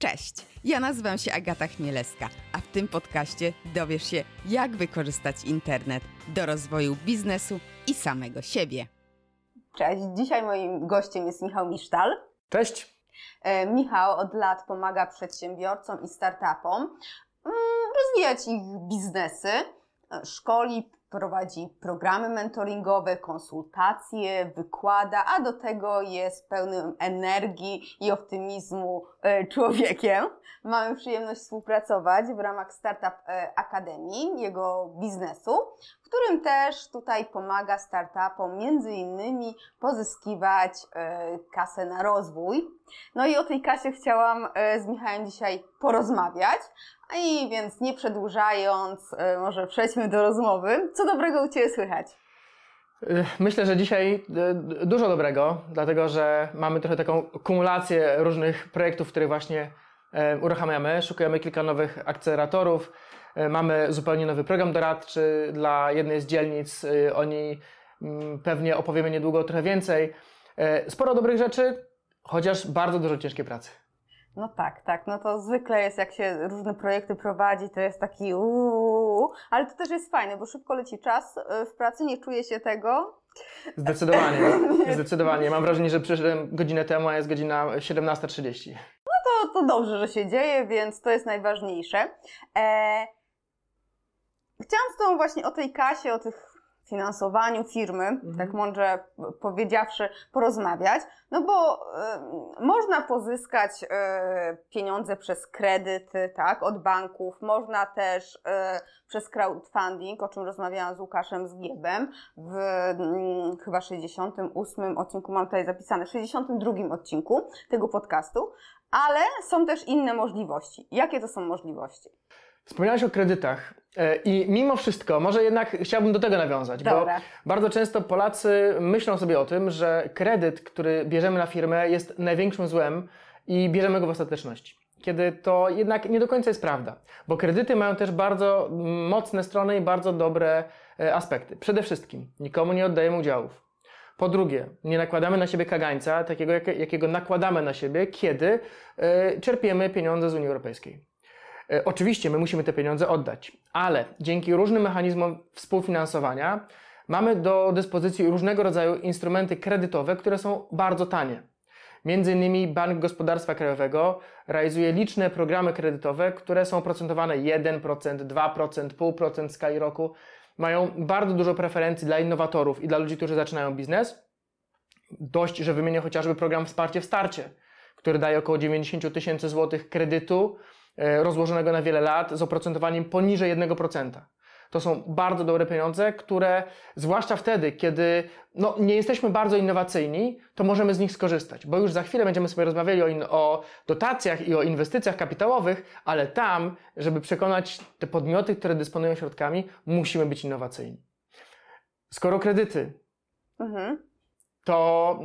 Cześć, ja nazywam się Agata Chmielewska, a w tym podcaście dowiesz się, jak wykorzystać internet do rozwoju biznesu i samego siebie. Cześć, dzisiaj moim gościem jest Michał Misztal. Cześć. E, Michał od lat pomaga przedsiębiorcom i startupom mm, rozwijać ich biznesy, e, szkoli, prowadzi programy mentoringowe, konsultacje, wykłada, a do tego jest pełnym energii i optymizmu e, człowiekiem. Mamy przyjemność współpracować w ramach Startup e, Akademii, jego biznesu, w którym też tutaj pomaga startupom między innymi pozyskiwać e, kasę na rozwój. No i o tej kasie chciałam z Michałem dzisiaj porozmawiać, i więc nie przedłużając, może przejdźmy do rozmowy. Co dobrego u Ciebie słychać? E, myślę, że dzisiaj e, dużo dobrego, dlatego że mamy trochę taką kumulację różnych projektów, które właśnie uruchamiamy. Szukamy kilka nowych akceleratorów. Mamy zupełnie nowy program doradczy dla jednej z dzielnic. O niej mm, pewnie opowiemy niedługo trochę więcej. Sporo dobrych rzeczy, chociaż bardzo dużo ciężkiej pracy. No tak, tak. No to zwykle jest, jak się różne projekty prowadzi, to jest taki uuu, ale to też jest fajne, bo szybko leci czas y, w pracy, nie czuję się tego. Zdecydowanie, zdecydowanie. Mam wrażenie, że przyszedłem godzinę temu, a jest godzina 17.30. No to, to dobrze, że się dzieje, więc to jest najważniejsze. E... Chciałam z Tobą właśnie o tej kasie, o tych finansowaniu firmy, mhm. tak mądrze powiedziawszy, porozmawiać, no bo y, można pozyskać y, pieniądze przez kredyty, tak, od banków, można też y, przez crowdfunding, o czym rozmawiałam z Łukaszem z Giebem w y, chyba 68 odcinku, mam tutaj zapisane, 62 odcinku tego podcastu, ale są też inne możliwości. Jakie to są możliwości? Wspomniałeś o kredytach e, i mimo wszystko, może jednak chciałbym do tego nawiązać, Dobra. bo bardzo często Polacy myślą sobie o tym, że kredyt, który bierzemy na firmę jest największym złem i bierzemy go w ostateczności. Kiedy to jednak nie do końca jest prawda, bo kredyty mają też bardzo mocne strony i bardzo dobre e, aspekty. Przede wszystkim nikomu nie oddajemy udziałów. Po drugie, nie nakładamy na siebie kagańca, takiego jakiego nakładamy na siebie, kiedy e, czerpiemy pieniądze z Unii Europejskiej. E, oczywiście my musimy te pieniądze oddać, ale dzięki różnym mechanizmom współfinansowania mamy do dyspozycji różnego rodzaju instrumenty kredytowe, które są bardzo tanie. Między innymi Bank Gospodarstwa Krajowego realizuje liczne programy kredytowe, które są oprocentowane 1%, 2%, 0,5% w skali roku. Mają bardzo dużo preferencji dla innowatorów i dla ludzi, którzy zaczynają biznes. Dość, że wymienię chociażby program Wsparcie w Starcie, który daje około 90 tysięcy złotych kredytu rozłożonego na wiele lat z oprocentowaniem poniżej 1%. To są bardzo dobre pieniądze, które zwłaszcza wtedy, kiedy no, nie jesteśmy bardzo innowacyjni, to możemy z nich skorzystać, bo już za chwilę będziemy sobie rozmawiali o, in, o dotacjach i o inwestycjach kapitałowych, ale tam, żeby przekonać te podmioty, które dysponują środkami, musimy być innowacyjni. Skoro kredyty, mhm. to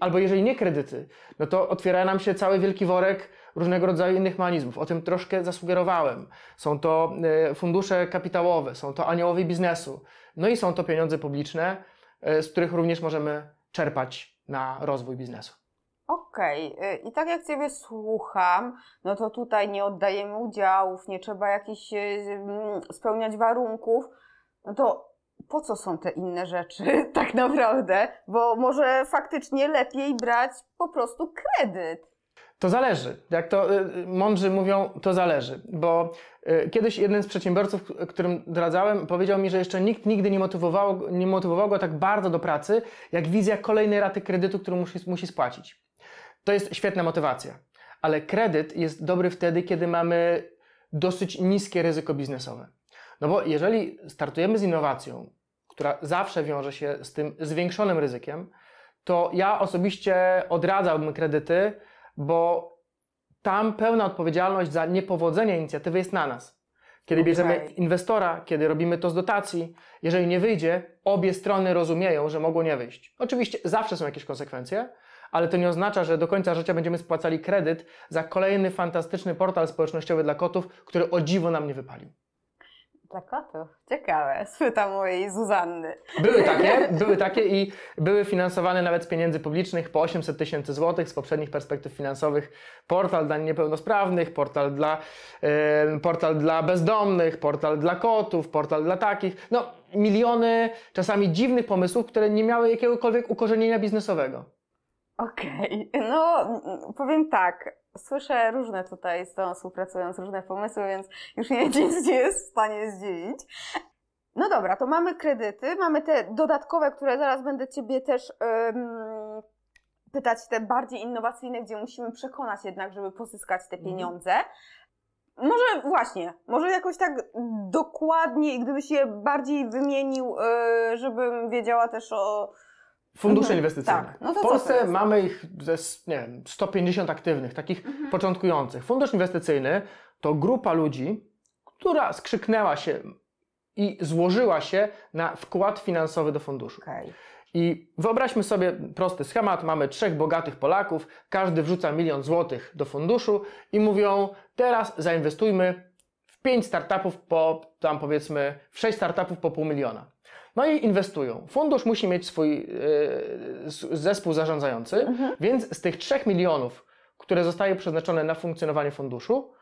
albo jeżeli nie kredyty, no to otwiera nam się cały wielki worek różnego rodzaju innych mechanizmów. O tym troszkę zasugerowałem. Są to e, fundusze kapitałowe, są to aniołowie biznesu, no i są to pieniądze publiczne, e, z których również możemy czerpać na rozwój biznesu. Okej, okay. i tak jak Ciebie słucham, no to tutaj nie oddajemy udziałów, nie trzeba jakichś e, spełniać warunków, no to po co są te inne rzeczy tak naprawdę? Bo może faktycznie lepiej brać po prostu kredyt. To zależy. Jak to y, mądrzy mówią, to zależy. Bo y, kiedyś jeden z przedsiębiorców, którym doradzałem, powiedział mi, że jeszcze nikt nigdy nie motywował, nie motywował go tak bardzo do pracy, jak wizja kolejnej raty kredytu, którą musi, musi spłacić. To jest świetna motywacja. Ale kredyt jest dobry wtedy, kiedy mamy dosyć niskie ryzyko biznesowe. No bo jeżeli startujemy z innowacją, która zawsze wiąże się z tym zwiększonym ryzykiem, to ja osobiście odradzałbym kredyty, bo tam pełna odpowiedzialność za niepowodzenie inicjatywy jest na nas. Kiedy okay. bierzemy inwestora, kiedy robimy to z dotacji, jeżeli nie wyjdzie, obie strony rozumieją, że mogło nie wyjść. Oczywiście zawsze są jakieś konsekwencje, ale to nie oznacza, że do końca życia będziemy spłacali kredyt za kolejny fantastyczny portal społecznościowy dla kotów, który o dziwo nam nie wypalił. Plakatów. Ciekawe. Spytam mojej Zuzanny. Były takie, były takie i były finansowane nawet z pieniędzy publicznych po 800 tysięcy złotych z poprzednich perspektyw finansowych. Portal dla niepełnosprawnych, portal dla, yy, portal dla bezdomnych, portal dla kotów, portal dla takich. No, miliony czasami dziwnych pomysłów, które nie miały jakiegokolwiek ukorzenienia biznesowego. Okej, okay. no powiem tak, słyszę różne tutaj z tą współpracując, różne pomysły, więc już nie nic nie jest w stanie zdziwić. No dobra, to mamy kredyty, mamy te dodatkowe, które zaraz będę Ciebie też um, pytać, te bardziej innowacyjne, gdzie musimy przekonać jednak, żeby pozyskać te mhm. pieniądze. Może właśnie, może jakoś tak dokładniej, gdybyś je bardziej wymienił, yy, żebym wiedziała też o, Fundusze mhm. inwestycyjne. Tak. No w Polsce mamy ich ze, nie wiem, 150 aktywnych, takich mhm. początkujących. Fundusz inwestycyjny to grupa ludzi, która skrzyknęła się i złożyła się na wkład finansowy do funduszu. Okay. I wyobraźmy sobie prosty schemat. Mamy trzech bogatych Polaków, każdy wrzuca milion złotych do funduszu i mówią: Teraz zainwestujmy w pięć startupów po tam powiedzmy, w sześć startupów po pół miliona. No i inwestują. Fundusz musi mieć swój yy, zespół zarządzający, mhm. więc z tych 3 milionów, które zostaje przeznaczone na funkcjonowanie funduszu,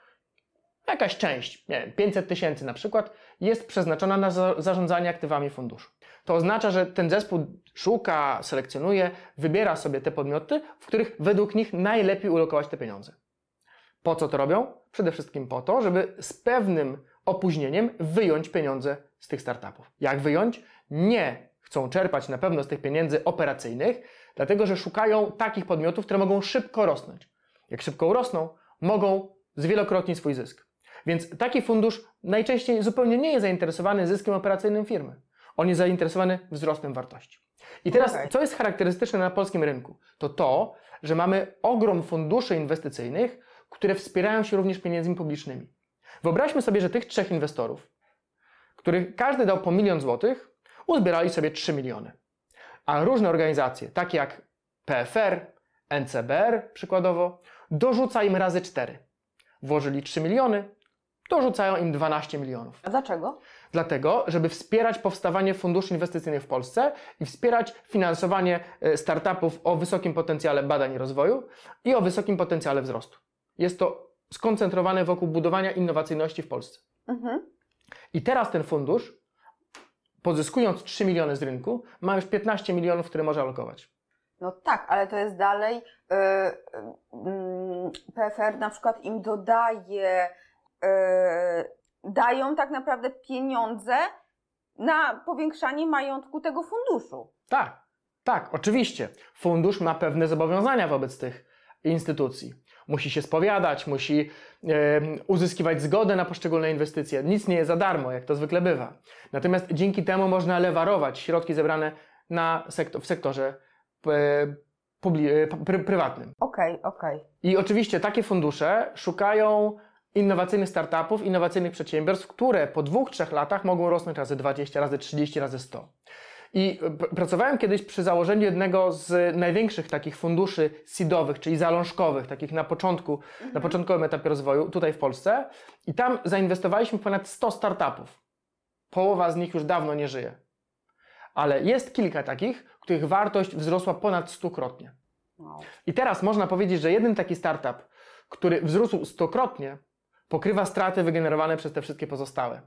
jakaś część, nie wiem, 500 tysięcy na przykład, jest przeznaczona na za zarządzanie aktywami funduszu. To oznacza, że ten zespół szuka, selekcjonuje, wybiera sobie te podmioty, w których według nich najlepiej ulokować te pieniądze. Po co to robią? Przede wszystkim po to, żeby z pewnym opóźnieniem wyjąć pieniądze z tych startupów. Jak wyjąć? Nie chcą czerpać na pewno z tych pieniędzy operacyjnych, dlatego że szukają takich podmiotów, które mogą szybko rosnąć. Jak szybko rosną, mogą zwielokrotnić swój zysk. Więc taki fundusz najczęściej zupełnie nie jest zainteresowany zyskiem operacyjnym firmy. On jest zainteresowany wzrostem wartości. I teraz, okay. co jest charakterystyczne na polskim rynku? To to, że mamy ogrom funduszy inwestycyjnych, które wspierają się również pieniędzmi publicznymi. Wyobraźmy sobie, że tych trzech inwestorów, których każdy dał po milion złotych, uzbierali sobie 3 miliony. A różne organizacje, takie jak PFR, NCBR przykładowo, dorzuca im razy 4. Włożyli 3 miliony, dorzucają im 12 milionów. A dlaczego? Dlatego, żeby wspierać powstawanie funduszy inwestycyjnych w Polsce i wspierać finansowanie e, startupów o wysokim potencjale badań i rozwoju i o wysokim potencjale wzrostu. Jest to skoncentrowane wokół budowania innowacyjności w Polsce. Mhm. I teraz ten fundusz, pozyskując 3 miliony z rynku, ma już 15 milionów, które może alokować. No tak, ale to jest dalej. Yy, yy, PFR na przykład im dodaje, yy, dają tak naprawdę pieniądze na powiększanie majątku tego funduszu. Tak, tak, oczywiście. Fundusz ma pewne zobowiązania wobec tych instytucji musi się spowiadać, musi uzyskiwać zgodę na poszczególne inwestycje. Nic nie jest za darmo, jak to zwykle bywa. Natomiast dzięki temu można lewarować środki zebrane na sektor, w sektorze e, e, pr prywatnym. Okej, okay, okej. Okay. I oczywiście takie fundusze szukają innowacyjnych startupów, innowacyjnych przedsiębiorstw, które po dwóch, trzech latach mogą rosnąć razy 20, razy 30, razy 100. I pracowałem kiedyś przy założeniu jednego z największych takich funduszy seedowych, czyli zalążkowych, takich na początku, mhm. na początkowym etapie rozwoju, tutaj w Polsce. I tam zainwestowaliśmy ponad 100 startupów. Połowa z nich już dawno nie żyje. Ale jest kilka takich, których wartość wzrosła ponad stukrotnie. I teraz można powiedzieć, że jeden taki startup, który wzrósł stokrotnie, pokrywa straty wygenerowane przez te wszystkie pozostałe.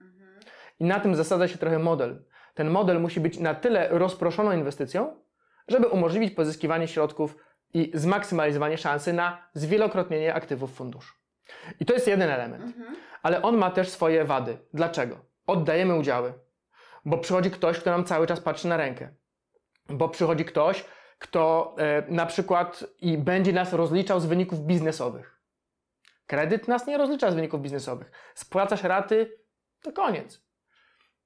Mhm. I na tym zasadza się trochę model ten model musi być na tyle rozproszoną inwestycją, żeby umożliwić pozyskiwanie środków i zmaksymalizowanie szansy na zwielokrotnienie aktywów funduszu. I to jest jeden element. Mhm. Ale on ma też swoje wady. Dlaczego? Oddajemy udziały, bo przychodzi ktoś, kto nam cały czas patrzy na rękę, bo przychodzi ktoś, kto e, na przykład i będzie nas rozliczał z wyników biznesowych. Kredyt nas nie rozlicza z wyników biznesowych. Spłacasz raty, to koniec.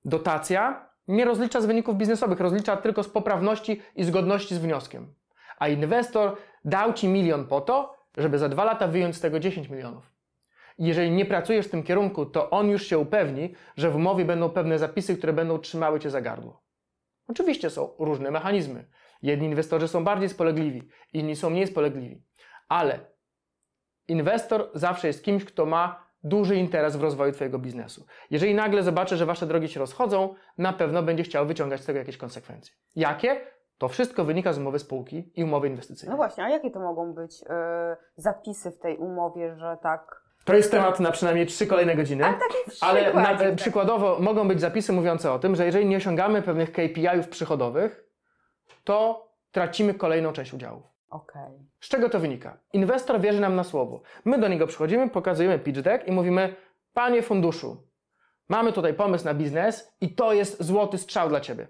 Dotacja nie rozlicza z wyników biznesowych, rozlicza tylko z poprawności i zgodności z wnioskiem. A inwestor dał ci milion po to, żeby za dwa lata wyjąć z tego 10 milionów. Jeżeli nie pracujesz w tym kierunku, to on już się upewni, że w umowie będą pewne zapisy, które będą trzymały cię za gardło. Oczywiście są różne mechanizmy. Jedni inwestorzy są bardziej spolegliwi, inni są mniej spolegliwi. Ale inwestor zawsze jest kimś, kto ma duży interes w rozwoju Twojego biznesu. Jeżeli nagle zobaczy, że Wasze drogi się rozchodzą, na pewno będzie chciał wyciągać z tego jakieś konsekwencje. Jakie? To wszystko wynika z umowy spółki i umowy inwestycyjnej. No właśnie, a jakie to mogą być yy, zapisy w tej umowie, że tak to jest temat na przynajmniej trzy kolejne godziny. Ale, na, tak. przykładowo mogą być zapisy mówiące o tym, że jeżeli nie osiągamy pewnych KPI-ów przychodowych, to tracimy kolejną część udziałów. Okay. Z czego to wynika? Inwestor wierzy nam na słowo. My do niego przychodzimy, pokazujemy pitch deck i mówimy: Panie funduszu, mamy tutaj pomysł na biznes i to jest złoty strzał dla Ciebie.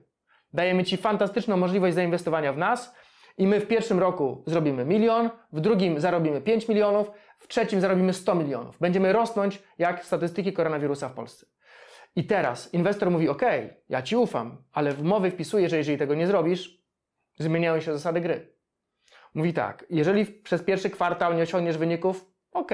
Dajemy Ci fantastyczną możliwość zainwestowania w nas i my w pierwszym roku zrobimy milion, w drugim zarobimy 5 milionów, w trzecim zarobimy 100 milionów. Będziemy rosnąć jak statystyki koronawirusa w Polsce. I teraz inwestor mówi: OK, ja ci ufam, ale w umowie wpisuję, że jeżeli tego nie zrobisz, zmieniają się zasady gry. Mówi tak: jeżeli przez pierwszy kwartał nie osiągniesz wyników, OK,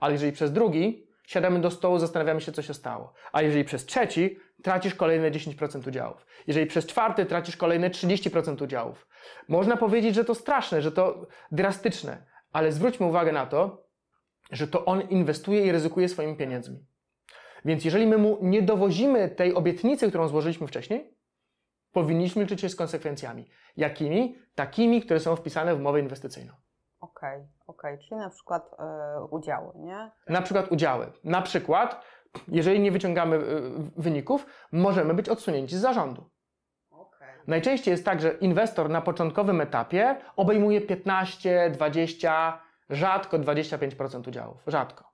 ale jeżeli przez drugi siadamy do stołu, zastanawiamy się, co się stało. A jeżeli przez trzeci tracisz kolejne 10% udziałów. Jeżeli przez czwarty tracisz kolejne 30% udziałów. Można powiedzieć, że to straszne, że to drastyczne, ale zwróćmy uwagę na to, że to on inwestuje i ryzykuje swoimi pieniędzmi. Więc jeżeli my mu nie dowozimy tej obietnicy, którą złożyliśmy wcześniej, powinniśmy liczyć się z konsekwencjami. Jakimi? Takimi, które są wpisane w umowę inwestycyjną. Okej, okay, okej, okay. czyli na przykład yy, udziały, nie? Na przykład udziały. Na przykład, jeżeli nie wyciągamy yy, wyników, możemy być odsunięci z zarządu. Okay. Najczęściej jest tak, że inwestor na początkowym etapie obejmuje 15, 20, rzadko 25% udziałów. Rzadko.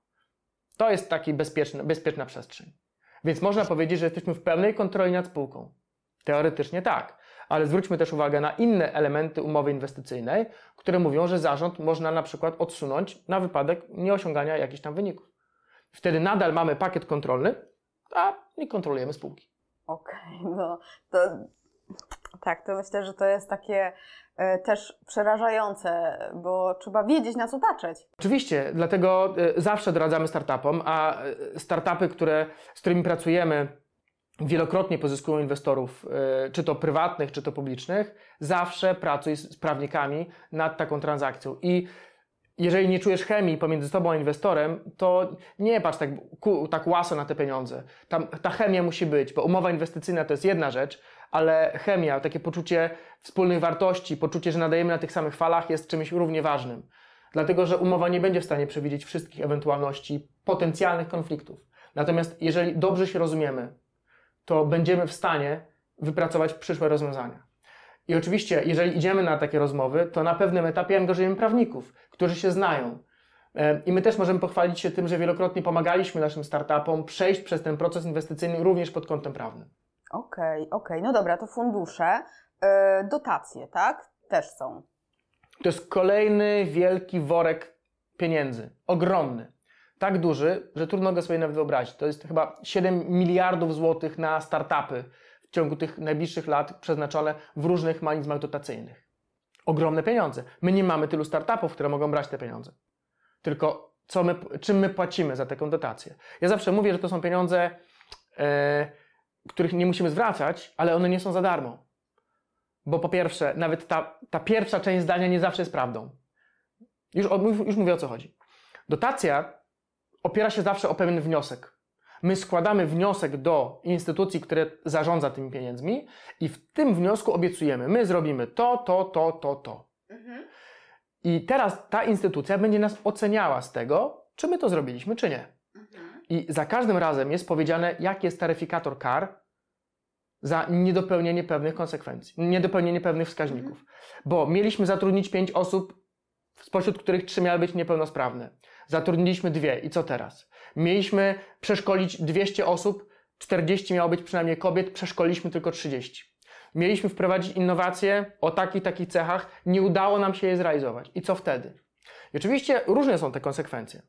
To jest taki bezpieczny, bezpieczna przestrzeń. Więc można powiedzieć, że jesteśmy w pełnej kontroli nad spółką. Teoretycznie tak, ale zwróćmy też uwagę na inne elementy umowy inwestycyjnej, które mówią, że zarząd można na przykład odsunąć na wypadek nieosiągania jakichś tam wyników. Wtedy nadal mamy pakiet kontrolny, a nie kontrolujemy spółki. Okej, okay, no to tak, to myślę, że to jest takie E, też przerażające, bo trzeba wiedzieć, na co patrzeć. Oczywiście, dlatego e, zawsze doradzamy startupom, a e, startupy, które, z którymi pracujemy, wielokrotnie pozyskują inwestorów, czy to prywatnych, czy to publicznych, zawsze pracuj z prawnikami nad taką transakcją. I jeżeli nie czujesz chemii pomiędzy tobą a inwestorem, to nie patrz tak, tak łaso na te pieniądze. Tam, ta chemia musi być, bo umowa inwestycyjna to jest jedna rzecz, ale chemia, takie poczucie wspólnych wartości, poczucie, że nadajemy na tych samych falach jest czymś równie ważnym. Dlatego, że umowa nie będzie w stanie przewidzieć wszystkich ewentualności potencjalnych konfliktów. Natomiast jeżeli dobrze się rozumiemy, to będziemy w stanie wypracować przyszłe rozwiązania. I oczywiście, jeżeli idziemy na takie rozmowy, to na pewnym etapie angażujemy prawników, którzy się znają. E, I my też możemy pochwalić się tym, że wielokrotnie pomagaliśmy naszym startupom przejść przez ten proces inwestycyjny również pod kątem prawnym. Okej, okay, okej. Okay. No dobra, to fundusze. Yy, dotacje, tak? Też są. To jest kolejny wielki worek pieniędzy. Ogromny. Tak duży, że trudno go sobie nawet wyobrazić. To jest chyba 7 miliardów złotych na startupy w ciągu tych najbliższych lat przeznaczone w różnych mechanizmach dotacyjnych. Ogromne pieniądze. My nie mamy tylu startupów, które mogą brać te pieniądze. Tylko co my, czym my płacimy za taką dotację? Ja zawsze mówię, że to są pieniądze. Yy, których nie musimy zwracać, ale one nie są za darmo. Bo po pierwsze, nawet ta, ta pierwsza część zdania nie zawsze jest prawdą. Już, już mówię o co chodzi. Dotacja opiera się zawsze o pewien wniosek. My składamy wniosek do instytucji, które zarządza tymi pieniędzmi i w tym wniosku obiecujemy, my zrobimy to, to, to, to, to. Mhm. I teraz ta instytucja będzie nas oceniała z tego, czy my to zrobiliśmy, czy nie. I za każdym razem jest powiedziane, jaki jest taryfikator kar za niedopełnienie pewnych konsekwencji, niedopełnienie pewnych wskaźników. Mhm. Bo mieliśmy zatrudnić pięć osób, spośród których trzy miały być niepełnosprawne. Zatrudniliśmy dwie i co teraz? Mieliśmy przeszkolić 200 osób, 40 miało być przynajmniej kobiet, przeszkoliliśmy tylko 30. Mieliśmy wprowadzić innowacje o takich, takich cechach, nie udało nam się je zrealizować. I co wtedy? I oczywiście różne są te konsekwencje.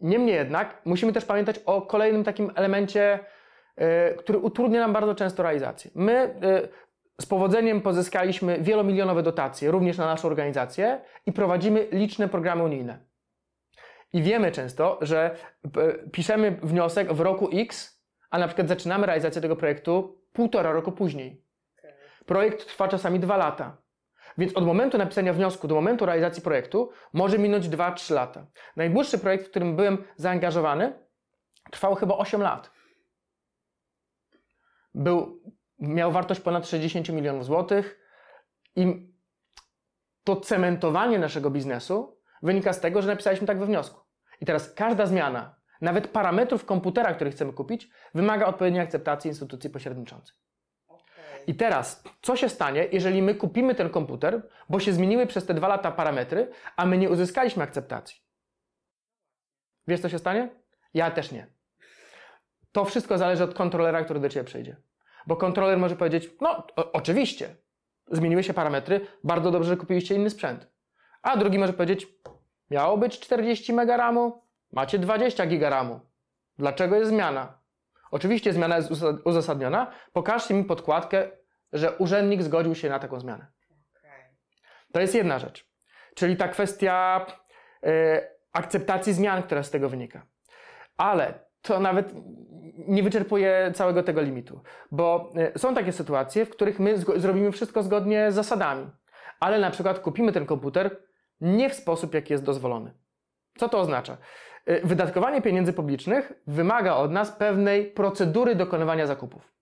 Niemniej jednak musimy też pamiętać o kolejnym takim elemencie, e, który utrudnia nam bardzo często realizację. My e, z powodzeniem pozyskaliśmy wielomilionowe dotacje, również na naszą organizację i prowadzimy liczne programy unijne. I wiemy często, że e, piszemy wniosek w roku X, a na przykład zaczynamy realizację tego projektu półtora roku później. Projekt trwa czasami dwa lata. Więc od momentu napisania wniosku do momentu realizacji projektu może minąć 2-3 lata. Najdłuższy projekt, w którym byłem zaangażowany, trwał chyba 8 lat. Był, miał wartość ponad 60 milionów złotych i to cementowanie naszego biznesu wynika z tego, że napisaliśmy tak we wniosku. I teraz każda zmiana, nawet parametrów komputera, który chcemy kupić, wymaga odpowiedniej akceptacji instytucji pośredniczącej. I teraz, co się stanie, jeżeli my kupimy ten komputer, bo się zmieniły przez te dwa lata parametry, a my nie uzyskaliśmy akceptacji? Wiesz, co się stanie? Ja też nie. To wszystko zależy od kontrolera, który do Ciebie przyjdzie. Bo kontroler może powiedzieć, no o, oczywiście, zmieniły się parametry, bardzo dobrze, że kupiliście inny sprzęt. A drugi może powiedzieć, miało być 40 MB macie 20 GB Dlaczego jest zmiana? Oczywiście zmiana jest uzasadniona. Pokażcie mi podkładkę, że urzędnik zgodził się na taką zmianę. To jest jedna rzecz. Czyli ta kwestia y, akceptacji zmian, która z tego wynika. Ale to nawet nie wyczerpuje całego tego limitu, bo y, są takie sytuacje, w których my zrobimy wszystko zgodnie z zasadami, ale na przykład kupimy ten komputer nie w sposób, jaki jest dozwolony. Co to oznacza? Y, wydatkowanie pieniędzy publicznych wymaga od nas pewnej procedury dokonywania zakupów.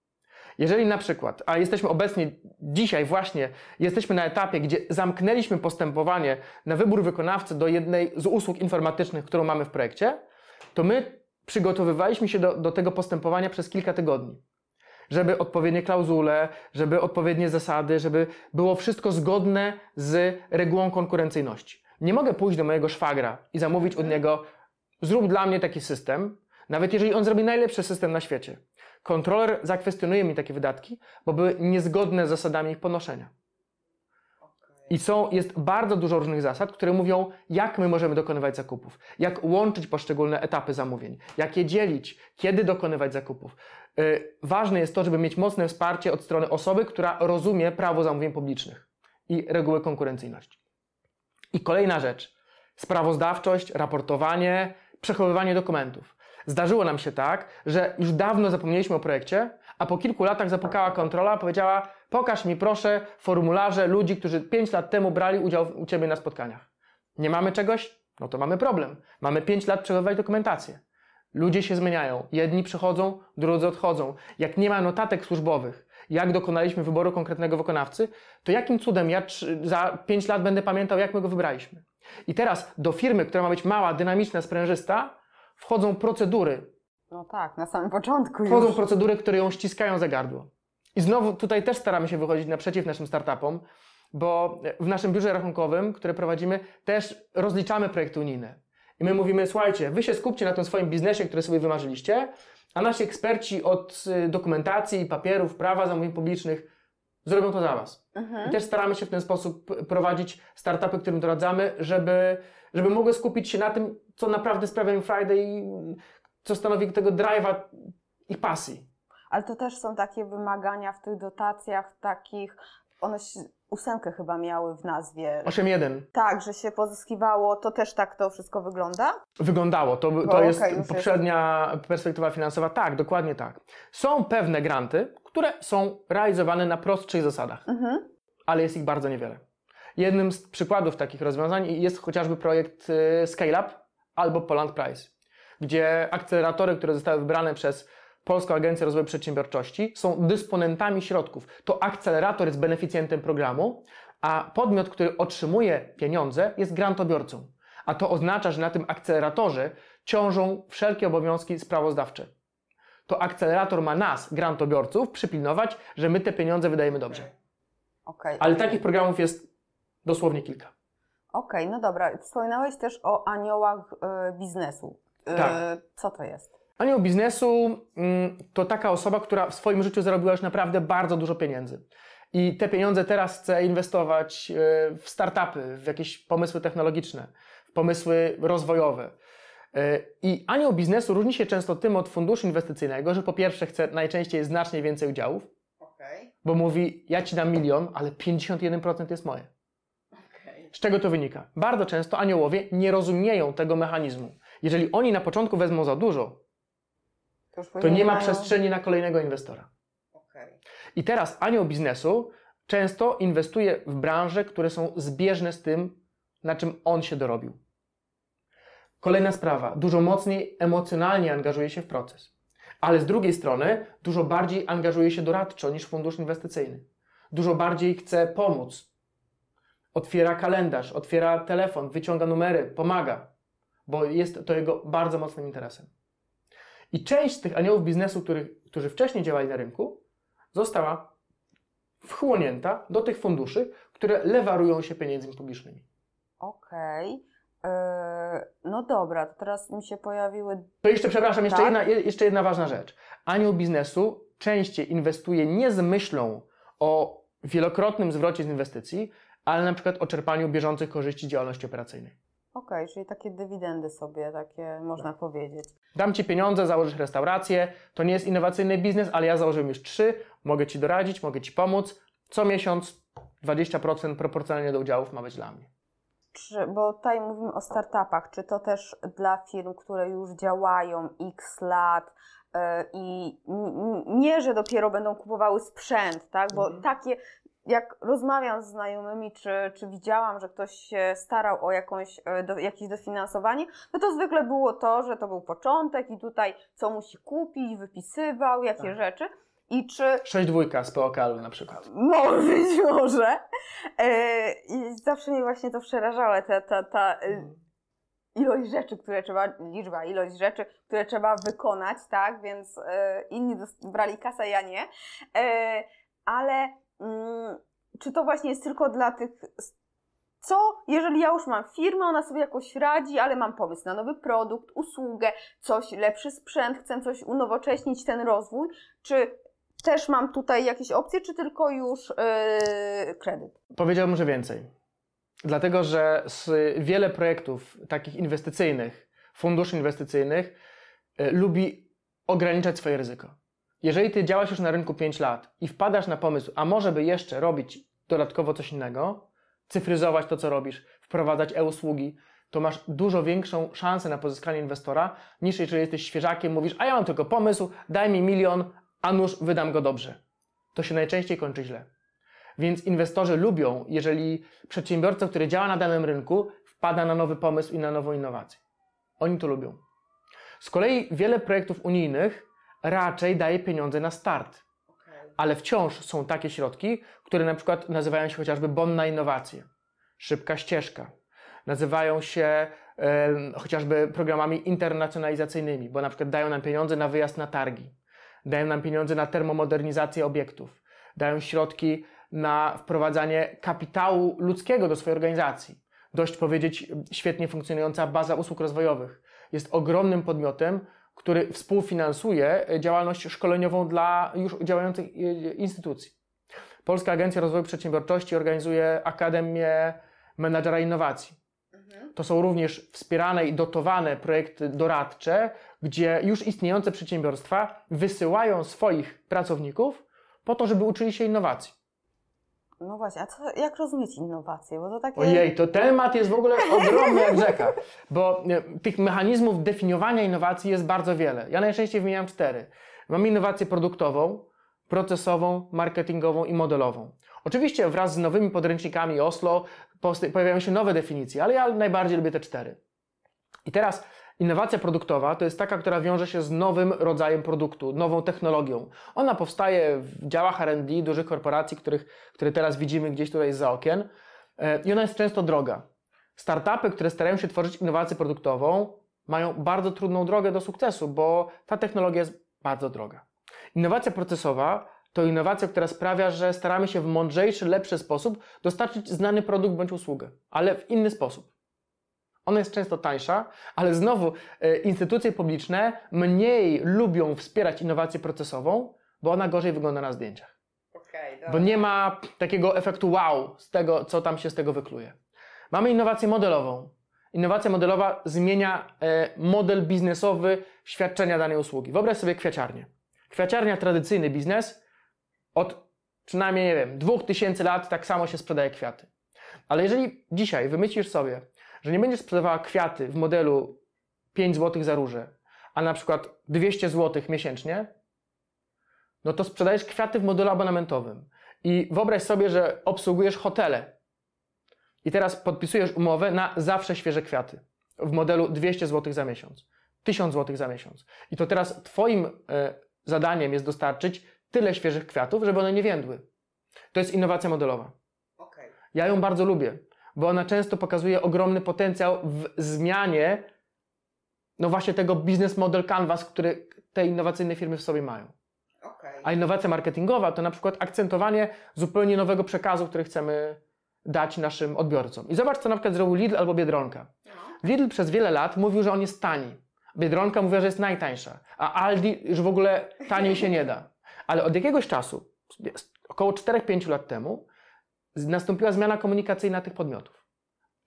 Jeżeli na przykład, a jesteśmy obecnie dzisiaj właśnie, jesteśmy na etapie, gdzie zamknęliśmy postępowanie na wybór wykonawcy do jednej z usług informatycznych, którą mamy w projekcie, to my przygotowywaliśmy się do, do tego postępowania przez kilka tygodni. Żeby odpowiednie klauzule, żeby odpowiednie zasady, żeby było wszystko zgodne z regułą konkurencyjności. Nie mogę pójść do mojego szwagra i zamówić od niego zrób dla mnie taki system, nawet jeżeli on zrobi najlepszy system na świecie. Kontroler zakwestionuje mi takie wydatki, bo były niezgodne z zasadami ich ponoszenia. I są, jest bardzo dużo różnych zasad, które mówią, jak my możemy dokonywać zakupów, jak łączyć poszczególne etapy zamówień, jak je dzielić, kiedy dokonywać zakupów. Yy, ważne jest to, żeby mieć mocne wsparcie od strony osoby, która rozumie prawo zamówień publicznych i reguły konkurencyjności. I kolejna rzecz. Sprawozdawczość, raportowanie, przechowywanie dokumentów. Zdarzyło nam się tak, że już dawno zapomnieliśmy o projekcie, a po kilku latach zapukała kontrola, powiedziała: Pokaż mi proszę formularze ludzi, którzy 5 lat temu brali udział u Ciebie na spotkaniach. Nie mamy czegoś? No to mamy problem. Mamy 5 lat przechowywać dokumentację. Ludzie się zmieniają. Jedni przychodzą, drudzy odchodzą. Jak nie ma notatek służbowych, jak dokonaliśmy wyboru konkretnego wykonawcy, to jakim cudem ja za 5 lat będę pamiętał, jak my go wybraliśmy? I teraz do firmy, która ma być mała, dynamiczna, sprężysta, wchodzą procedury. No tak, na samym początku Wchodzą już. procedury, które ją ściskają za gardło. I znowu tutaj też staramy się wychodzić naprzeciw naszym startupom, bo w naszym biurze rachunkowym, które prowadzimy, też rozliczamy projekty unijne. I my mówimy, słuchajcie, wy się skupcie na tym swoim biznesie, który sobie wymarzyliście, a nasi eksperci od y, dokumentacji, papierów, prawa zamówień publicznych zrobią to za Was. Mhm. I też staramy się w ten sposób prowadzić startupy, którym doradzamy, żeby, żeby mogły skupić się na tym, co naprawdę sprawia im Friday i co stanowi tego drive'a ich pasji. Ale to też są takie wymagania w tych dotacjach takich, one się, ósemkę chyba miały w nazwie. 8.1. Tak, że się pozyskiwało, to też tak to wszystko wygląda? Wyglądało, to, to jest poprzednia jest. perspektywa finansowa, tak, dokładnie tak. Są pewne granty, które są realizowane na prostszych zasadach, mhm. ale jest ich bardzo niewiele. Jednym z przykładów takich rozwiązań jest chociażby projekt y, Scale Up albo Poland Price, gdzie akceleratory, które zostały wybrane przez Polską Agencję Rozwoju Przedsiębiorczości są dysponentami środków. To akcelerator jest beneficjentem programu, a podmiot, który otrzymuje pieniądze, jest grantobiorcą. A to oznacza, że na tym akceleratorze ciążą wszelkie obowiązki sprawozdawcze. To akcelerator ma nas, grantobiorców, przypilnować, że my te pieniądze wydajemy dobrze. Okay. Ale takich programów jest dosłownie kilka. Okej, okay, no dobra. Wspominałeś też o aniołach y, biznesu. Y, tak. Co to jest? Anioł biznesu mm, to taka osoba, która w swoim życiu zarobiła już naprawdę bardzo dużo pieniędzy. I te pieniądze teraz chce inwestować e, w startupy, w jakieś pomysły technologiczne, w pomysły rozwojowe. E, I anioł biznesu różni się często tym od funduszu inwestycyjnego, że po pierwsze chce najczęściej znacznie więcej udziałów, okay. bo mówi, ja ci dam milion, ale 51% jest moje. Okay. Z czego to wynika? Bardzo często aniołowie nie rozumieją tego mechanizmu. Jeżeli oni na początku wezmą za dużo, to, to nie ma mają... przestrzeni na kolejnego inwestora. Okay. I teraz anioł biznesu często inwestuje w branże, które są zbieżne z tym, na czym on się dorobił. Kolejna sprawa, dużo mocniej emocjonalnie angażuje się w proces. Ale z drugiej strony, dużo bardziej angażuje się doradczo niż fundusz inwestycyjny. Dużo bardziej chce pomóc. Otwiera kalendarz, otwiera telefon, wyciąga numery, pomaga, bo jest to jego bardzo mocnym interesem. I część z tych aniołów biznesu, których, którzy wcześniej działali na rynku, została wchłonięta do tych funduszy, które lewarują się pieniędzmi publicznymi. Okej. Okay. E, no dobra, to teraz mi się pojawiły. To jeszcze, przepraszam, jeszcze, tak? jedna, jeszcze jedna ważna rzecz. Anioł biznesu częściej inwestuje nie z myślą o wielokrotnym zwrocie z inwestycji, ale na przykład o czerpaniu bieżących korzyści działalności operacyjnej. Okej, okay, czyli takie dywidendy sobie, takie można tak. powiedzieć. Dam Ci pieniądze, założysz restaurację, to nie jest innowacyjny biznes, ale ja założyłem już trzy, mogę Ci doradzić, mogę Ci pomóc. Co miesiąc 20% proporcjonalnie do udziałów ma być dla mnie. Czy, bo tutaj mówimy o startupach, czy to też dla firm, które już działają x lat yy, i nie, że dopiero będą kupowały sprzęt, tak? Bo mhm. takie jak rozmawiam z znajomymi, czy, czy widziałam, że ktoś się starał o jakąś, e, do, jakieś dofinansowanie, no to zwykle było to, że to był początek i tutaj co musi kupić, wypisywał, jakie tak. rzeczy. I czy... 6 dwójka z POKL na przykład. Może być może. E, I zawsze mnie właśnie to przerażało, ta, ta, ta mhm. ilość rzeczy, które trzeba, liczba, ilość rzeczy, które trzeba wykonać, tak, więc inni brali kasę, ja nie. ale czy to właśnie jest tylko dla tych. Co, jeżeli ja już mam firmę, ona sobie jakoś radzi, ale mam pomysł na nowy produkt, usługę, coś, lepszy sprzęt, chcę coś unowocześnić, ten rozwój, czy też mam tutaj jakieś opcje, czy tylko już yy, kredyt? Powiedziałbym, że więcej. Dlatego, że wiele projektów takich inwestycyjnych, funduszy inwestycyjnych, yy, lubi ograniczać swoje ryzyko. Jeżeli ty działasz już na rynku 5 lat i wpadasz na pomysł, a może by jeszcze robić dodatkowo coś innego, cyfryzować to, co robisz, wprowadzać e-usługi, to masz dużo większą szansę na pozyskanie inwestora, niż jeżeli jesteś świeżakiem, mówisz, a ja mam tylko pomysł, daj mi milion, a nuż wydam go dobrze. To się najczęściej kończy źle. Więc inwestorzy lubią, jeżeli przedsiębiorca, który działa na danym rynku, wpada na nowy pomysł i na nową innowację. Oni to lubią. Z kolei wiele projektów unijnych raczej daje pieniądze na start. Ale wciąż są takie środki, które na przykład nazywają się chociażby bon na innowacje, szybka ścieżka. Nazywają się chociażby programami internacjonalizacyjnymi, bo na przykład dają nam pieniądze na wyjazd na targi, dają nam pieniądze na termomodernizację obiektów, dają środki na wprowadzanie kapitału ludzkiego do swojej organizacji. Dość powiedzieć, świetnie funkcjonująca baza usług rozwojowych jest ogromnym podmiotem, który współfinansuje działalność szkoleniową dla już działających e, instytucji. Polska Agencja Rozwoju Przedsiębiorczości organizuje Akademię Menadżera Innowacji. Mhm. To są również wspierane i dotowane projekty doradcze, gdzie już istniejące przedsiębiorstwa wysyłają swoich pracowników po to, żeby uczyli się innowacji. No właśnie, a co, jak rozumieć innowacje? Bo to takie... Ojej, to temat jest w ogóle ogromny jak rzeka, bo e, tych mechanizmów definiowania innowacji jest bardzo wiele. Ja najczęściej wymieniam cztery. Mam innowację produktową, procesową, marketingową i modelową. Oczywiście wraz z nowymi podręcznikami Oslo pojawiają się nowe definicje, ale ja najbardziej lubię te cztery. I teraz Innowacja produktowa to jest taka, która wiąże się z nowym rodzajem produktu, nową technologią. Ona powstaje w działach RD dużych korporacji, których, które teraz widzimy gdzieś tutaj za okien e, i ona jest często droga. Startupy, które starają się tworzyć innowację produktową, mają bardzo trudną drogę do sukcesu, bo ta technologia jest bardzo droga. Innowacja procesowa to innowacja, która sprawia, że staramy się w mądrzejszy, lepszy sposób dostarczyć znany produkt bądź usługę, ale w inny sposób. Ona jest często tańsza, ale znowu e, instytucje publiczne mniej lubią wspierać innowację procesową, bo ona gorzej wygląda na zdjęciach. Okay, bo nie ma takiego efektu wow z tego, co tam się z tego wykluje. Mamy innowację modelową. Innowacja modelowa zmienia e, model biznesowy świadczenia danej usługi. Wyobraź sobie kwiaciarnię. Kwiaciarnia, tradycyjny biznes, od przynajmniej, nie wiem, 2000 lat tak samo się sprzedaje kwiaty. Ale jeżeli dzisiaj wymyślisz sobie, że nie będziesz sprzedawała kwiaty w modelu 5 zł za róże, a na przykład 200 zł miesięcznie, no to sprzedajesz kwiaty w modelu abonamentowym. I wyobraź sobie, że obsługujesz hotele. I teraz podpisujesz umowę na zawsze świeże kwiaty w modelu 200 zł za miesiąc, 1000 zł za miesiąc. I to teraz Twoim e, zadaniem jest dostarczyć tyle świeżych kwiatów, żeby one nie więdły. To jest innowacja modelowa. Okay. Ja ją bardzo lubię, bo ona często pokazuje ogromny potencjał w zmianie no właśnie tego business model canvas, który te innowacyjne firmy w sobie mają. Okay. A innowacja marketingowa to na przykład akcentowanie zupełnie nowego przekazu, który chcemy dać naszym odbiorcom. I zobacz, co na przykład zrobił Lidl albo Biedronka. No. Lidl przez wiele lat mówił, że on jest tani. Biedronka mówiła, że jest najtańsza. A Aldi już w ogóle taniej się nie da. Ale od jakiegoś czasu, około 4-5 lat temu, nastąpiła zmiana komunikacyjna tych podmiotów.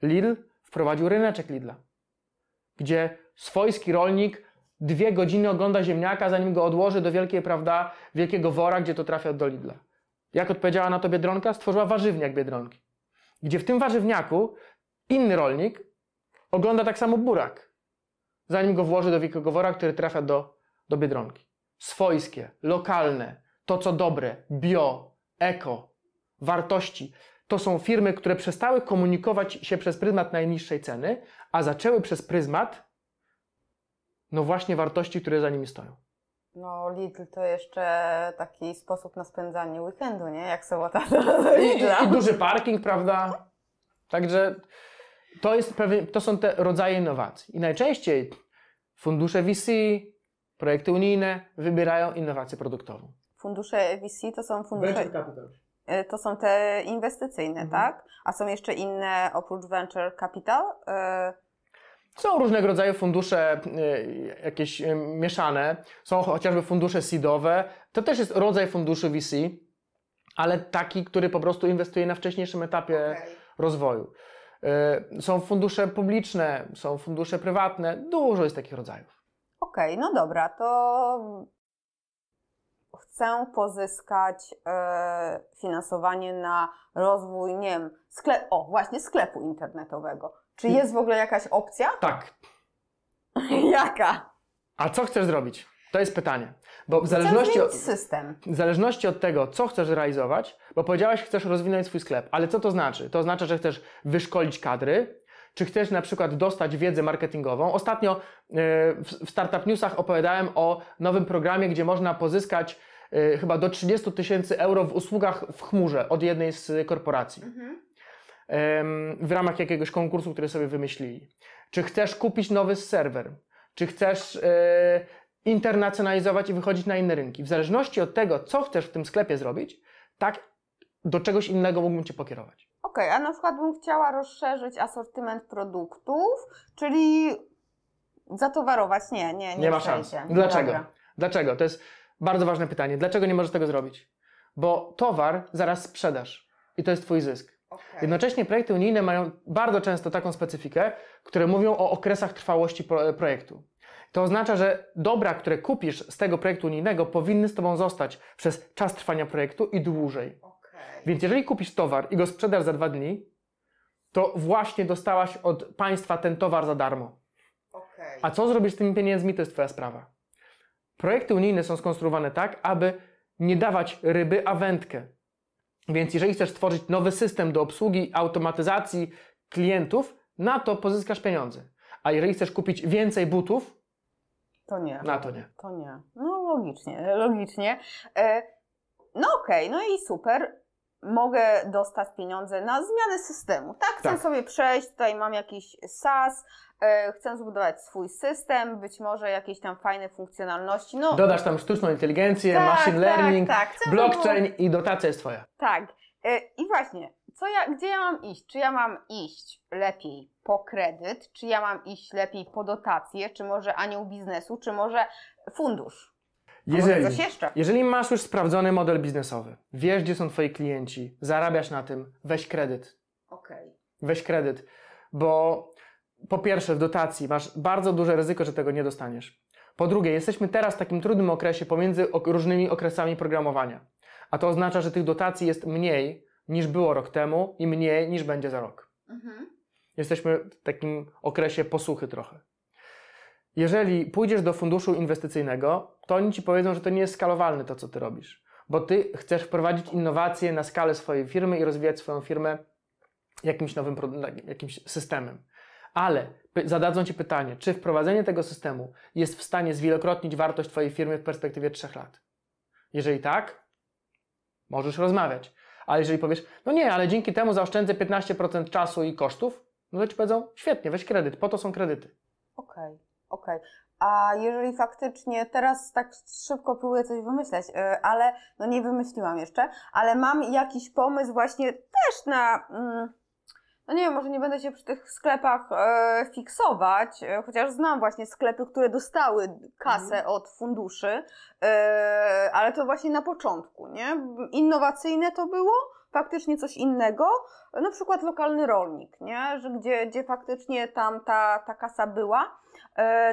Lidl wprowadził ryneczek Lidla, gdzie swojski rolnik dwie godziny ogląda ziemniaka, zanim go odłoży do wielkiej, prawda, wielkiego wora, gdzie to trafia do Lidla. Jak odpowiedziała na to Biedronka? Stworzyła warzywniak Biedronki, gdzie w tym warzywniaku inny rolnik ogląda tak samo burak, zanim go włoży do wielkiego wora, który trafia do, do Biedronki. Swojskie, lokalne, to co dobre, bio, eko, wartości. To są firmy, które przestały komunikować się przez pryzmat najniższej ceny, a zaczęły przez pryzmat no właśnie wartości, które za nimi stoją. No Lidl to jeszcze taki sposób na spędzanie weekendu, nie? Jak sobota I, I, duży parking, prawda? Także to, jest pewien, to są te rodzaje innowacji. I najczęściej fundusze VC, projekty unijne wybierają innowację produktową. Fundusze VC to są fundusze... Venture capital. E, to są te inwestycyjne, mhm. tak? A są jeszcze inne oprócz venture capital? Y są różnego rodzaju fundusze y, jakieś y, mieszane, są chociażby fundusze seedowe, to też jest rodzaj funduszu VC, ale taki, który po prostu inwestuje na wcześniejszym etapie okay. rozwoju. Y, są fundusze publiczne, są fundusze prywatne, dużo jest takich rodzajów. Okej, okay, no dobra, to chcę pozyskać finansowanie na rozwój, nie wiem, sklep, o właśnie sklepu internetowego. Czy jest w ogóle jakaś opcja? Tak. Jaka? A co chcesz zrobić? To jest pytanie. Bo w zależności, od, system. w zależności od tego, co chcesz zrealizować, bo powiedziałaś, chcesz rozwinąć swój sklep, ale co to znaczy? To oznacza, że chcesz wyszkolić kadry, czy chcesz na przykład dostać wiedzę marketingową. Ostatnio e, w Startup Newsach opowiadałem o nowym programie, gdzie można pozyskać e, chyba do 30 tysięcy euro w usługach w chmurze od jednej z korporacji. Mhm w ramach jakiegoś konkursu, który sobie wymyślili. Czy chcesz kupić nowy serwer? Czy chcesz e, internacjonalizować i wychodzić na inne rynki? W zależności od tego, co chcesz w tym sklepie zrobić, tak do czegoś innego mógłbym Cię pokierować. Okej, okay, a na przykład bym chciała rozszerzyć asortyment produktów, czyli zatowarować? Nie, nie, nie. Nie ma szans. Dlaczego? Dobra. Dlaczego? To jest bardzo ważne pytanie. Dlaczego nie możesz tego zrobić? Bo towar zaraz sprzedasz i to jest Twój zysk. Okay. Jednocześnie projekty unijne mają bardzo często taką specyfikę, które mówią o okresach trwałości projektu. To oznacza, że dobra, które kupisz z tego projektu unijnego, powinny z Tobą zostać przez czas trwania projektu i dłużej. Okay. Więc jeżeli kupisz towar i go sprzedasz za dwa dni, to właśnie dostałaś od państwa ten towar za darmo. Okay. A co zrobisz z tymi pieniędzmi, to jest Twoja sprawa. Projekty unijne są skonstruowane tak, aby nie dawać ryby, a wędkę. Więc jeżeli chcesz stworzyć nowy system do obsługi, automatyzacji klientów, na to pozyskasz pieniądze. A jeżeli chcesz kupić więcej butów, to nie. Na to nie. To nie. No logicznie, logicznie. E, no okej, okay, no i super. Mogę dostać pieniądze na zmianę systemu. Tak, chcę tak. sobie przejść, tutaj mam jakiś SaaS, e, chcę zbudować swój system, być może jakieś tam fajne funkcjonalności. No, Dodasz tam sztuczną inteligencję, tak, machine tak, learning, tak, blockchain było... i dotacja jest Twoja. Tak. E, I właśnie, co ja, gdzie ja mam iść? Czy ja mam iść lepiej po kredyt, czy ja mam iść lepiej po dotację, czy może anioł biznesu, czy może fundusz? Jeżeli, coś jeszcze? jeżeli masz już sprawdzony model biznesowy, wiesz, gdzie są Twoi klienci, zarabiasz na tym, weź kredyt. Okej. Okay. Weź kredyt, bo po pierwsze, w dotacji masz bardzo duże ryzyko, że tego nie dostaniesz. Po drugie, jesteśmy teraz w takim trudnym okresie pomiędzy różnymi okresami programowania. A to oznacza, że tych dotacji jest mniej niż było rok temu i mniej niż będzie za rok. Mhm. Jesteśmy w takim okresie posłuchy trochę. Jeżeli pójdziesz do funduszu inwestycyjnego, to oni ci powiedzą, że to nie jest skalowalne to, co ty robisz. bo ty chcesz wprowadzić innowacje na skalę swojej firmy i rozwijać swoją firmę jakimś nowym jakimś systemem. Ale zadadzą ci pytanie, czy wprowadzenie tego systemu jest w stanie zwielokrotnić wartość twojej firmy w perspektywie 3 lat? Jeżeli tak, możesz rozmawiać. Ale jeżeli powiesz, no nie, ale dzięki temu zaoszczędzę 15% czasu i kosztów, no to ci powiedzą, świetnie, weź kredyt, po to są kredyty. Okej, okay, okej. Okay. A jeżeli faktycznie, teraz tak szybko próbuję coś wymyśleć, y, ale no nie wymyśliłam jeszcze, ale mam jakiś pomysł właśnie też na, mm, no nie wiem, może nie będę się przy tych sklepach e, fiksować, e, chociaż znam właśnie sklepy, które dostały kasę mhm. od funduszy, ale to właśnie na początku, nie? Innowacyjne to było, faktycznie coś innego, na przykład lokalny rolnik, nie? Że gdzie, gdzie faktycznie tam ta, ta kasa była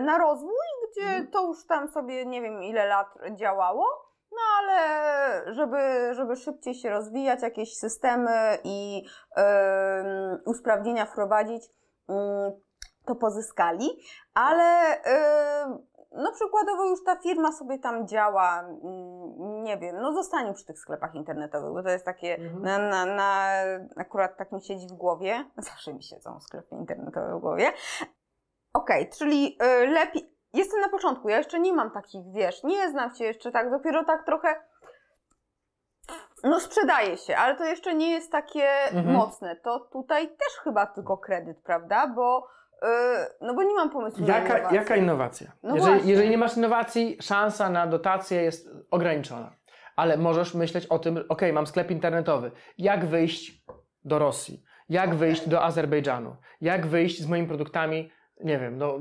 na rozwój, gdzie mhm. to już tam sobie nie wiem ile lat działało, no ale żeby, żeby szybciej się rozwijać, jakieś systemy i yy, usprawnienia wprowadzić, yy, to pozyskali, ale yy, no przykładowo już ta firma sobie tam działa, mm, nie wiem, no zostanie przy tych sklepach internetowych, bo to jest takie, mhm. na, na, na, akurat tak mi siedzi w głowie, zawsze mi siedzą sklepy internetowe w głowie. Okej, okay, czyli y, lepiej, jestem na początku, ja jeszcze nie mam takich, wiesz, nie znam się jeszcze tak, dopiero tak trochę no sprzedaje się, ale to jeszcze nie jest takie mhm. mocne. To tutaj też chyba tylko kredyt, prawda? Bo yy, no bo nie mam pomysłu jaka, na innowację. Jaka innowacja? No jeżeli, jeżeli, nie masz innowacji, szansa na dotację jest ograniczona. Ale możesz myśleć o tym, ok, mam sklep internetowy. Jak wyjść do Rosji? Jak okay. wyjść do Azerbejdżanu? Jak wyjść z moimi produktami, nie wiem, do,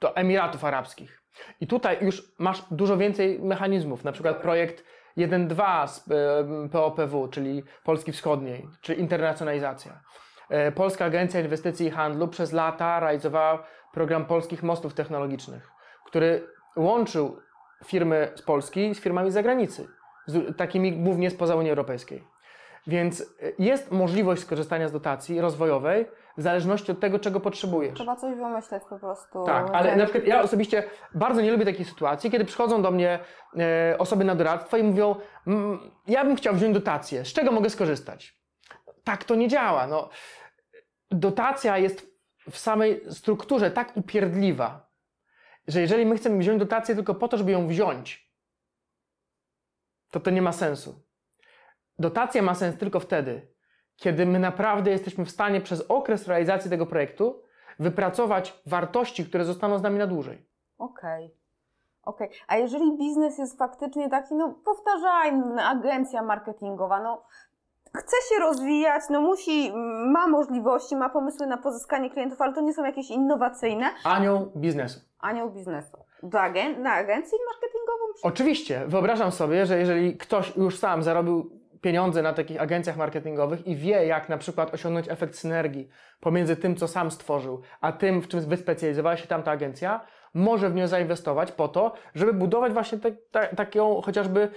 do Emiratów Arabskich? I tutaj już masz dużo więcej mechanizmów, na przykład projekt 1.2 z POPW, czyli Polski Wschodniej, czy internacjonalizacja. E, Polska Agencja Inwestycji i Handlu przez lata realizowała program polskich mostów technologicznych, który łączył firmy z Polski z firmami z zagranicy, z takimi głównie spoza Unii Europejskiej. Więc e, jest możliwość skorzystania z dotacji rozwojowej w zależności od tego, czego potrzebujesz. Trzeba coś wymyśleć po prostu. Tak, ale na przykład ja osobiście bardzo nie lubię takiej sytuacji, kiedy przychodzą do mnie e, osoby na doradztwo i mówią, ja bym chciał wziąć dotację, z czego mogę skorzystać? Tak to nie działa. No, dotacja jest w samej strukturze tak upierdliwa, że jeżeli my chcemy wziąć dotację tylko po to, żeby ją wziąć, to to nie ma sensu. Dotacja ma sens tylko wtedy, kiedy my naprawdę jesteśmy w stanie przez okres realizacji tego projektu wypracować wartości, które zostaną z nami na dłużej. Okej. Okay. Okej, okay. a jeżeli biznes jest faktycznie taki, no powtarzajmy, agencja marketingowa, no chce się rozwijać, no musi, ma możliwości, ma pomysły na pozyskanie klientów, ale to nie są jakieś innowacyjne. Anioł biznesu. Anioł biznesu. Do agen na agencję marketingową? Oczywiście. Wyobrażam sobie, że jeżeli ktoś już sam zarobił pieniądze na takich agencjach marketingowych i wie, jak na przykład osiągnąć efekt synergii pomiędzy tym, co sam stworzył, a tym, w czym wyspecjalizowała się tamta agencja, może w nią zainwestować po to, żeby budować właśnie te, taką chociażby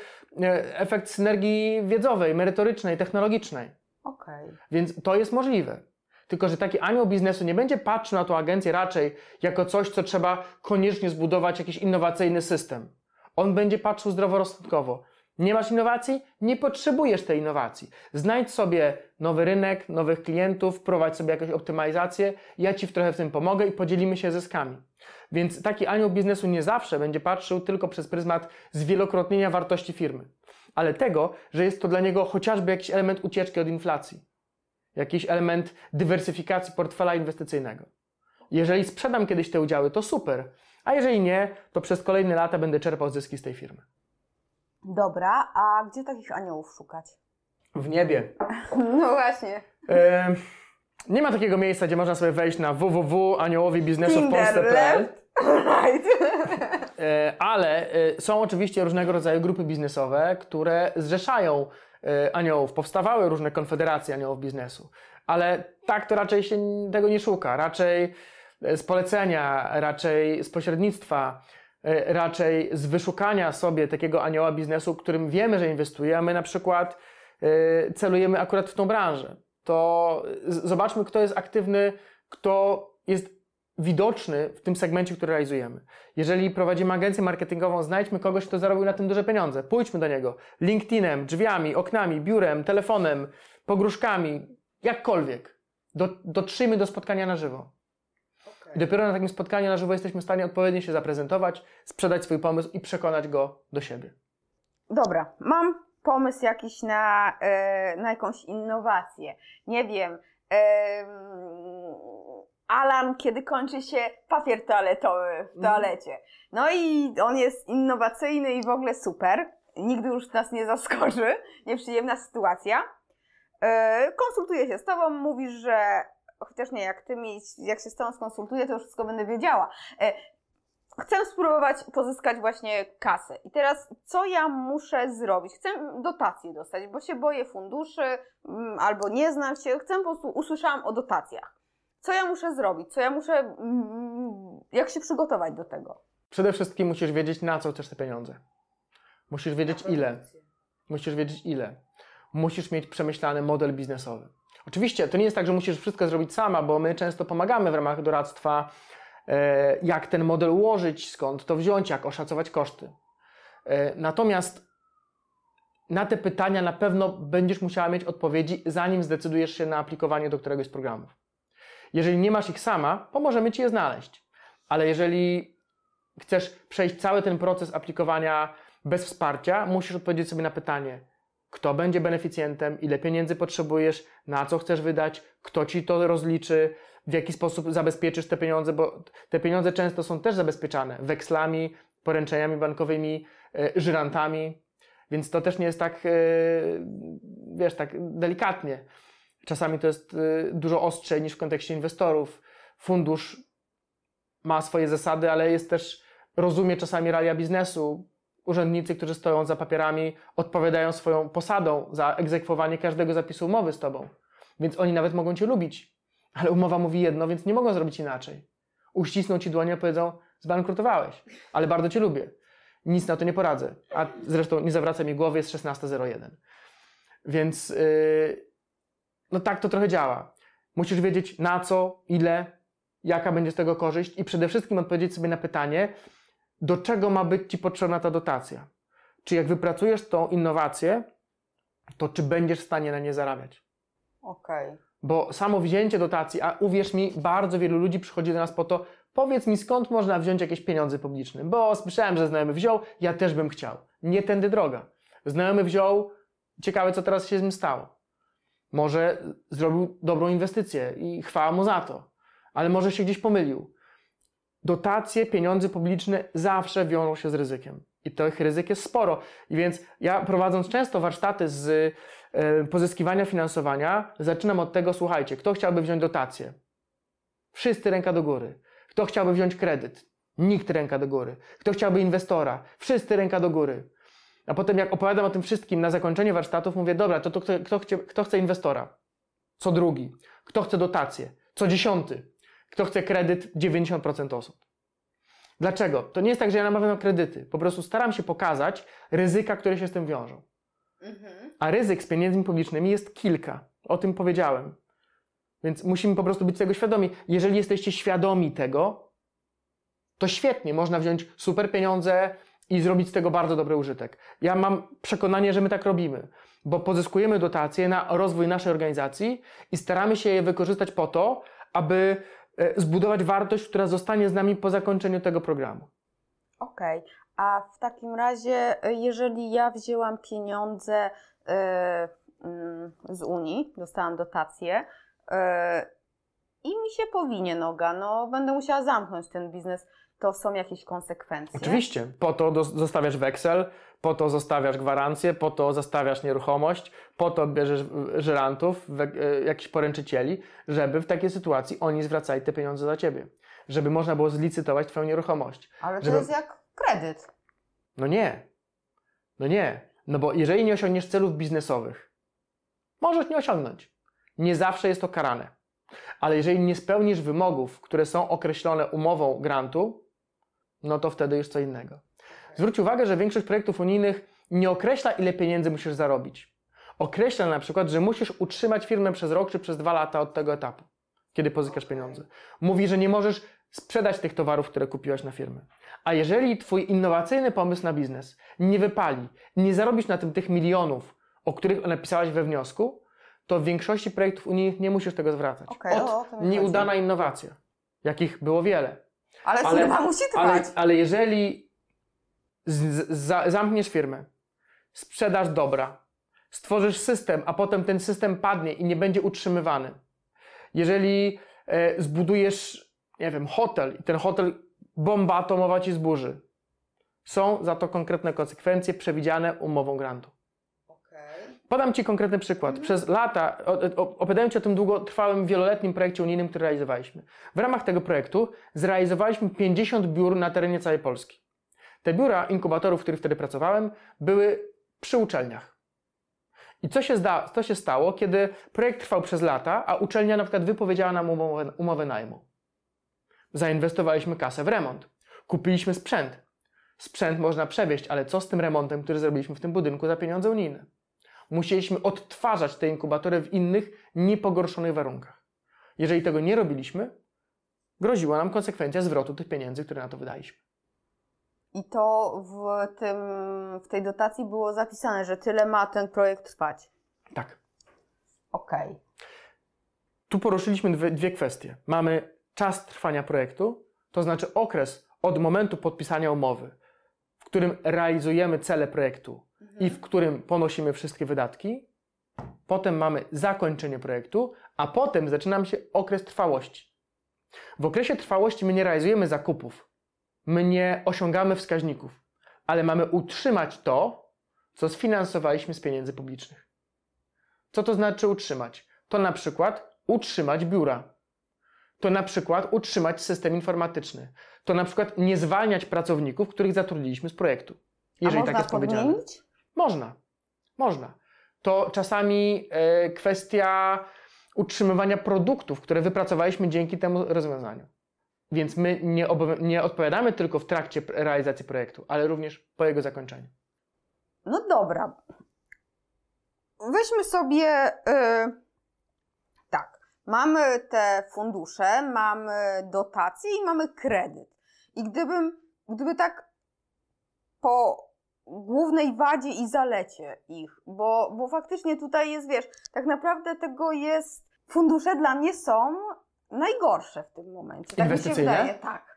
e, efekt synergii wiedzowej, merytorycznej, technologicznej. Okay. Więc to jest możliwe. Tylko, że taki anioł biznesu nie będzie patrzył na tą agencję raczej jako coś, co trzeba koniecznie zbudować jakiś innowacyjny system. On będzie patrzył zdroworozsądkowo. Nie masz innowacji? Nie potrzebujesz tej innowacji. Znajdź sobie nowy rynek, nowych klientów, prowadź sobie jakąś optymalizację. Ja Ci trochę w tym pomogę i podzielimy się zyskami. Więc taki anioł biznesu nie zawsze będzie patrzył tylko przez pryzmat zwielokrotnienia wartości firmy, ale tego, że jest to dla niego chociażby jakiś element ucieczki od inflacji, jakiś element dywersyfikacji portfela inwestycyjnego. Jeżeli sprzedam kiedyś te udziały, to super, a jeżeli nie, to przez kolejne lata będę czerpał zyski z tej firmy. Dobra, a gdzie takich aniołów szukać? W niebie. No właśnie. E, nie ma takiego miejsca, gdzie można sobie wejść na www.aniołowibiznesowpolsce.pl Right. E, ale e, są oczywiście różnego rodzaju grupy biznesowe, które zrzeszają e, aniołów. Powstawały różne konfederacje aniołów biznesu. Ale tak to raczej się tego nie szuka. Raczej z polecenia, raczej z pośrednictwa E, raczej z wyszukania sobie takiego anioła biznesu, którym wiemy, że inwestuje, a my na przykład e, celujemy akurat w tą branżę. To zobaczmy, kto jest aktywny, kto jest widoczny w tym segmencie, który realizujemy. Jeżeli prowadzimy agencję marketingową, znajdźmy kogoś, kto zarobił na tym duże pieniądze. Pójdźmy do niego. LinkedInem, drzwiami, oknami, biurem, telefonem, pogróżkami, jakkolwiek. Do, dotrzyjmy do spotkania na żywo. I dopiero na takim spotkaniu na żywo jesteśmy w stanie odpowiednio się zaprezentować, sprzedać swój pomysł i przekonać go do siebie. Dobra, mam pomysł jakiś na, e, na jakąś innowację. Nie wiem. alarm, kiedy kończy się papier toaletowy w mhm. toalecie. No i on jest innowacyjny i w ogóle super. Nigdy już nas nie zaskoczy. Nieprzyjemna sytuacja. E, konsultuję się z Tobą, mówisz, że chociaż nie, jak ty mi, jak się z tą skonsultuję, to już wszystko będę wiedziała. E, chcę spróbować pozyskać właśnie kasę. I teraz, co ja muszę zrobić? Chcę dotację dostać, bo się boję funduszy, mm, albo nie znam się. Chcę po prostu, usłyszałam o dotacjach. Co ja muszę zrobić? Co ja muszę, mm, jak się przygotować do tego? Przede wszystkim musisz wiedzieć, na co chcesz te pieniądze. Musisz wiedzieć ile. Musisz wiedzieć ile. Musisz mieć przemyślany model biznesowy. Oczywiście to nie jest tak, że musisz wszystko zrobić sama, bo my często pomagamy w ramach doradztwa, e, jak ten model ułożyć, skąd to wziąć, jak oszacować koszty. E, natomiast na te pytania na pewno będziesz musiała mieć odpowiedzi, zanim zdecydujesz się na aplikowanie do któregoś z programów. Jeżeli nie masz ich sama, pomożemy Ci je znaleźć. Ale jeżeli chcesz przejść cały ten proces aplikowania bez wsparcia, musisz odpowiedzieć sobie na pytanie, kto będzie beneficjentem, ile pieniędzy potrzebujesz, na co chcesz wydać, kto ci to rozliczy, w jaki sposób zabezpieczysz te pieniądze, bo te pieniądze często są też zabezpieczane wekslami, poręczeniami bankowymi, e, żyrantami, więc to też nie jest tak, e, wiesz, tak delikatnie. Czasami to jest e, dużo ostrzej niż w kontekście inwestorów. Fundusz ma swoje zasady, ale jest też, rozumie czasami realia biznesu, urzędnicy, którzy stoją za papierami, odpowiadają swoją posadą za egzekwowanie każdego zapisu umowy z tobą. Więc oni nawet mogą cię lubić, ale umowa mówi jedno, więc nie mogą zrobić inaczej. Uścisną ci dłonie i powiedzą, zbankrutowałeś, ale bardzo cię lubię. Nic na to nie poradzę. A zresztą nie zawraca mi głowy, jest 16.01. Więc yy, no tak to trochę działa. Musisz wiedzieć na co, ile, jaka będzie z tego korzyść i przede wszystkim odpowiedzieć sobie na pytanie, do czego ma być Ci potrzebna ta dotacja. Czy jak wypracujesz tą innowację, to czy będziesz w stanie na nie zarabiać. Okej. Okay. Bo samo wzięcie dotacji, a uwierz mi, bardzo wielu ludzi przychodzi do nas po to, powiedz mi skąd można wziąć jakieś pieniądze publiczne, bo słyszałem, że znajomy wziął, ja też bym chciał. Nie tędy droga. Znajomy wziął, ciekawe co teraz się z nim stało. Może zrobił dobrą inwestycję i chwała mu za to, ale może się gdzieś pomylił dotacje, pieniądze publiczne zawsze wiążą się z ryzykiem. I tych ryzyk jest sporo. I więc ja prowadząc często warsztaty z e, pozyskiwania finansowania, zaczynam od tego, słuchajcie, kto chciałby wziąć dotację? Wszyscy ręka do góry. Kto chciałby wziąć kredyt? Nikt ręka do góry. Kto chciałby inwestora? Wszyscy ręka do góry. A potem jak opowiadam o tym wszystkim na zakończenie warsztatów, mówię, dobra, to, to kto, kto, chce, kto chce inwestora? Co drugi? Kto chce dotację? Co dziesiąty? Kto chce kredyt? 90% osób. Dlaczego? To nie jest tak, że ja namawiam na kredyty. Po prostu staram się pokazać ryzyka, które się z tym wiążą. Mhm. A ryzyk z pieniędzmi publicznymi jest kilka. O tym powiedziałem. Więc musimy po prostu być tego świadomi. Jeżeli jesteście świadomi tego, to świetnie, można wziąć super pieniądze i zrobić z tego bardzo dobry użytek. Ja mam przekonanie, że my tak robimy, bo pozyskujemy dotacje na rozwój naszej organizacji i staramy się je wykorzystać po to, aby zbudować wartość, która zostanie z nami po zakończeniu tego programu. Okej, okay. a w takim razie, e, jeżeli ja wzięłam pieniądze yy, z Unii, dostałam dotację yy, i mi się powinie noga, no będę musiała zamknąć ten biznes, to są jakieś konsekwencje? Oczywiście. Po to zostawiasz weksel, po to zostawiasz gwarancję, po to zostawiasz nieruchomość, po to bierzesz żerantów, e, jakichś poręczycieli, żeby w takiej sytuacji oni zwracali te pieniądze za ciebie. Żeby można było zlicytować twoją nieruchomość. Ale to żeby... jest jak kredyt. No nie. No nie. No bo jeżeli nie osiągniesz celów biznesowych, możesz nie osiągnąć. Nie zawsze jest to karane. Ale jeżeli nie spełnisz wymogów, które są określone umową grantu, no to wtedy już co innego. Zwróć uwagę, że większość projektów unijnych nie określa, ile pieniędzy musisz zarobić. Określa na przykład, że musisz utrzymać firmę przez rok czy przez dwa lata od tego etapu, kiedy pozyskasz pieniądze. Mówi, że nie możesz sprzedać tych towarów, które kupiłaś na firmę. A jeżeli Twój innowacyjny pomysł na biznes nie wypali, nie zarobisz na tym tych milionów, o których napisałaś we wniosku, to w większości projektów unijnych nie musisz tego zwracać. Okay, Od nieudana chodzi. innowacja, jakich było wiele. Ale, ale firma musi trwać. Ale, ale jeżeli z, z, zamkniesz firmę, sprzedasz dobra, stworzysz system, a potem ten system padnie i nie będzie utrzymywany. Jeżeli e, zbudujesz, nie wiem, hotel i ten hotel bomba atomowa ci zburzy, są za to konkretne konsekwencje przewidziane umową grantu. Podam Ci konkretny przykład. Mhm. Przez lata opowiadałem Ci o tym długotrwałym, wieloletnim projekcie unijnym, który realizowaliśmy. W ramach tego projektu zrealizowaliśmy 50 biur na terenie całej Polski. Te biura inkubatorów, w których wtedy pracowałem, były przy uczelniach. I co się, zda, co się stało, kiedy projekt trwał przez lata, a uczelnia na przykład wypowiedziała nam umowę, umowę najmu? Zainwestowaliśmy kasę w remont. Kupiliśmy sprzęt. Sprzęt można przewieźć, ale co z tym remontem, który zrobiliśmy w tym budynku za pieniądze unijne? Musieliśmy odtwarzać te inkubatory w innych, niepogorszonych warunkach. Jeżeli tego nie robiliśmy, groziła nam konsekwencja zwrotu tych pieniędzy, które na to wydaliśmy. I to w, tym, w tej dotacji było zapisane, że tyle ma ten projekt trwać. Tak. Okej. Okay. Tu poruszyliśmy dwie, dwie kwestie. Mamy czas trwania projektu, to znaczy okres od momentu podpisania umowy, w którym realizujemy cele projektu mhm. i w którym ponosimy wszystkie wydatki. Potem mamy zakończenie projektu, a potem zaczyna się okres trwałości. W okresie trwałości my nie realizujemy zakupów, my nie osiągamy wskaźników, ale mamy utrzymać to, co sfinansowaliśmy z pieniędzy publicznych. Co to znaczy utrzymać? To na przykład utrzymać biura. To na przykład utrzymać system informatyczny. To na przykład nie zwalniać pracowników, których zatrudniliśmy z projektu. Jeżeli A tak jest powiedziane. Podmienić? Można. Można. To czasami e, kwestia utrzymywania produktów, które wypracowaliśmy dzięki temu rozwiązaniu. Więc my nie, nie odpowiadamy tylko w trakcie realizacji projektu, ale również po jego zakończeniu. No dobra. Weźmy sobie yy, tak. Mamy te fundusze, mamy dotacje i mamy kredyt. I gdybym, gdyby tak po głównej wadzie i zalecie ich, bo, bo faktycznie tutaj jest, wiesz, tak naprawdę tego jest, fundusze dla mnie są najgorsze w tym momencie. Tak Inwestycyjne? Mi się wydaje, tak.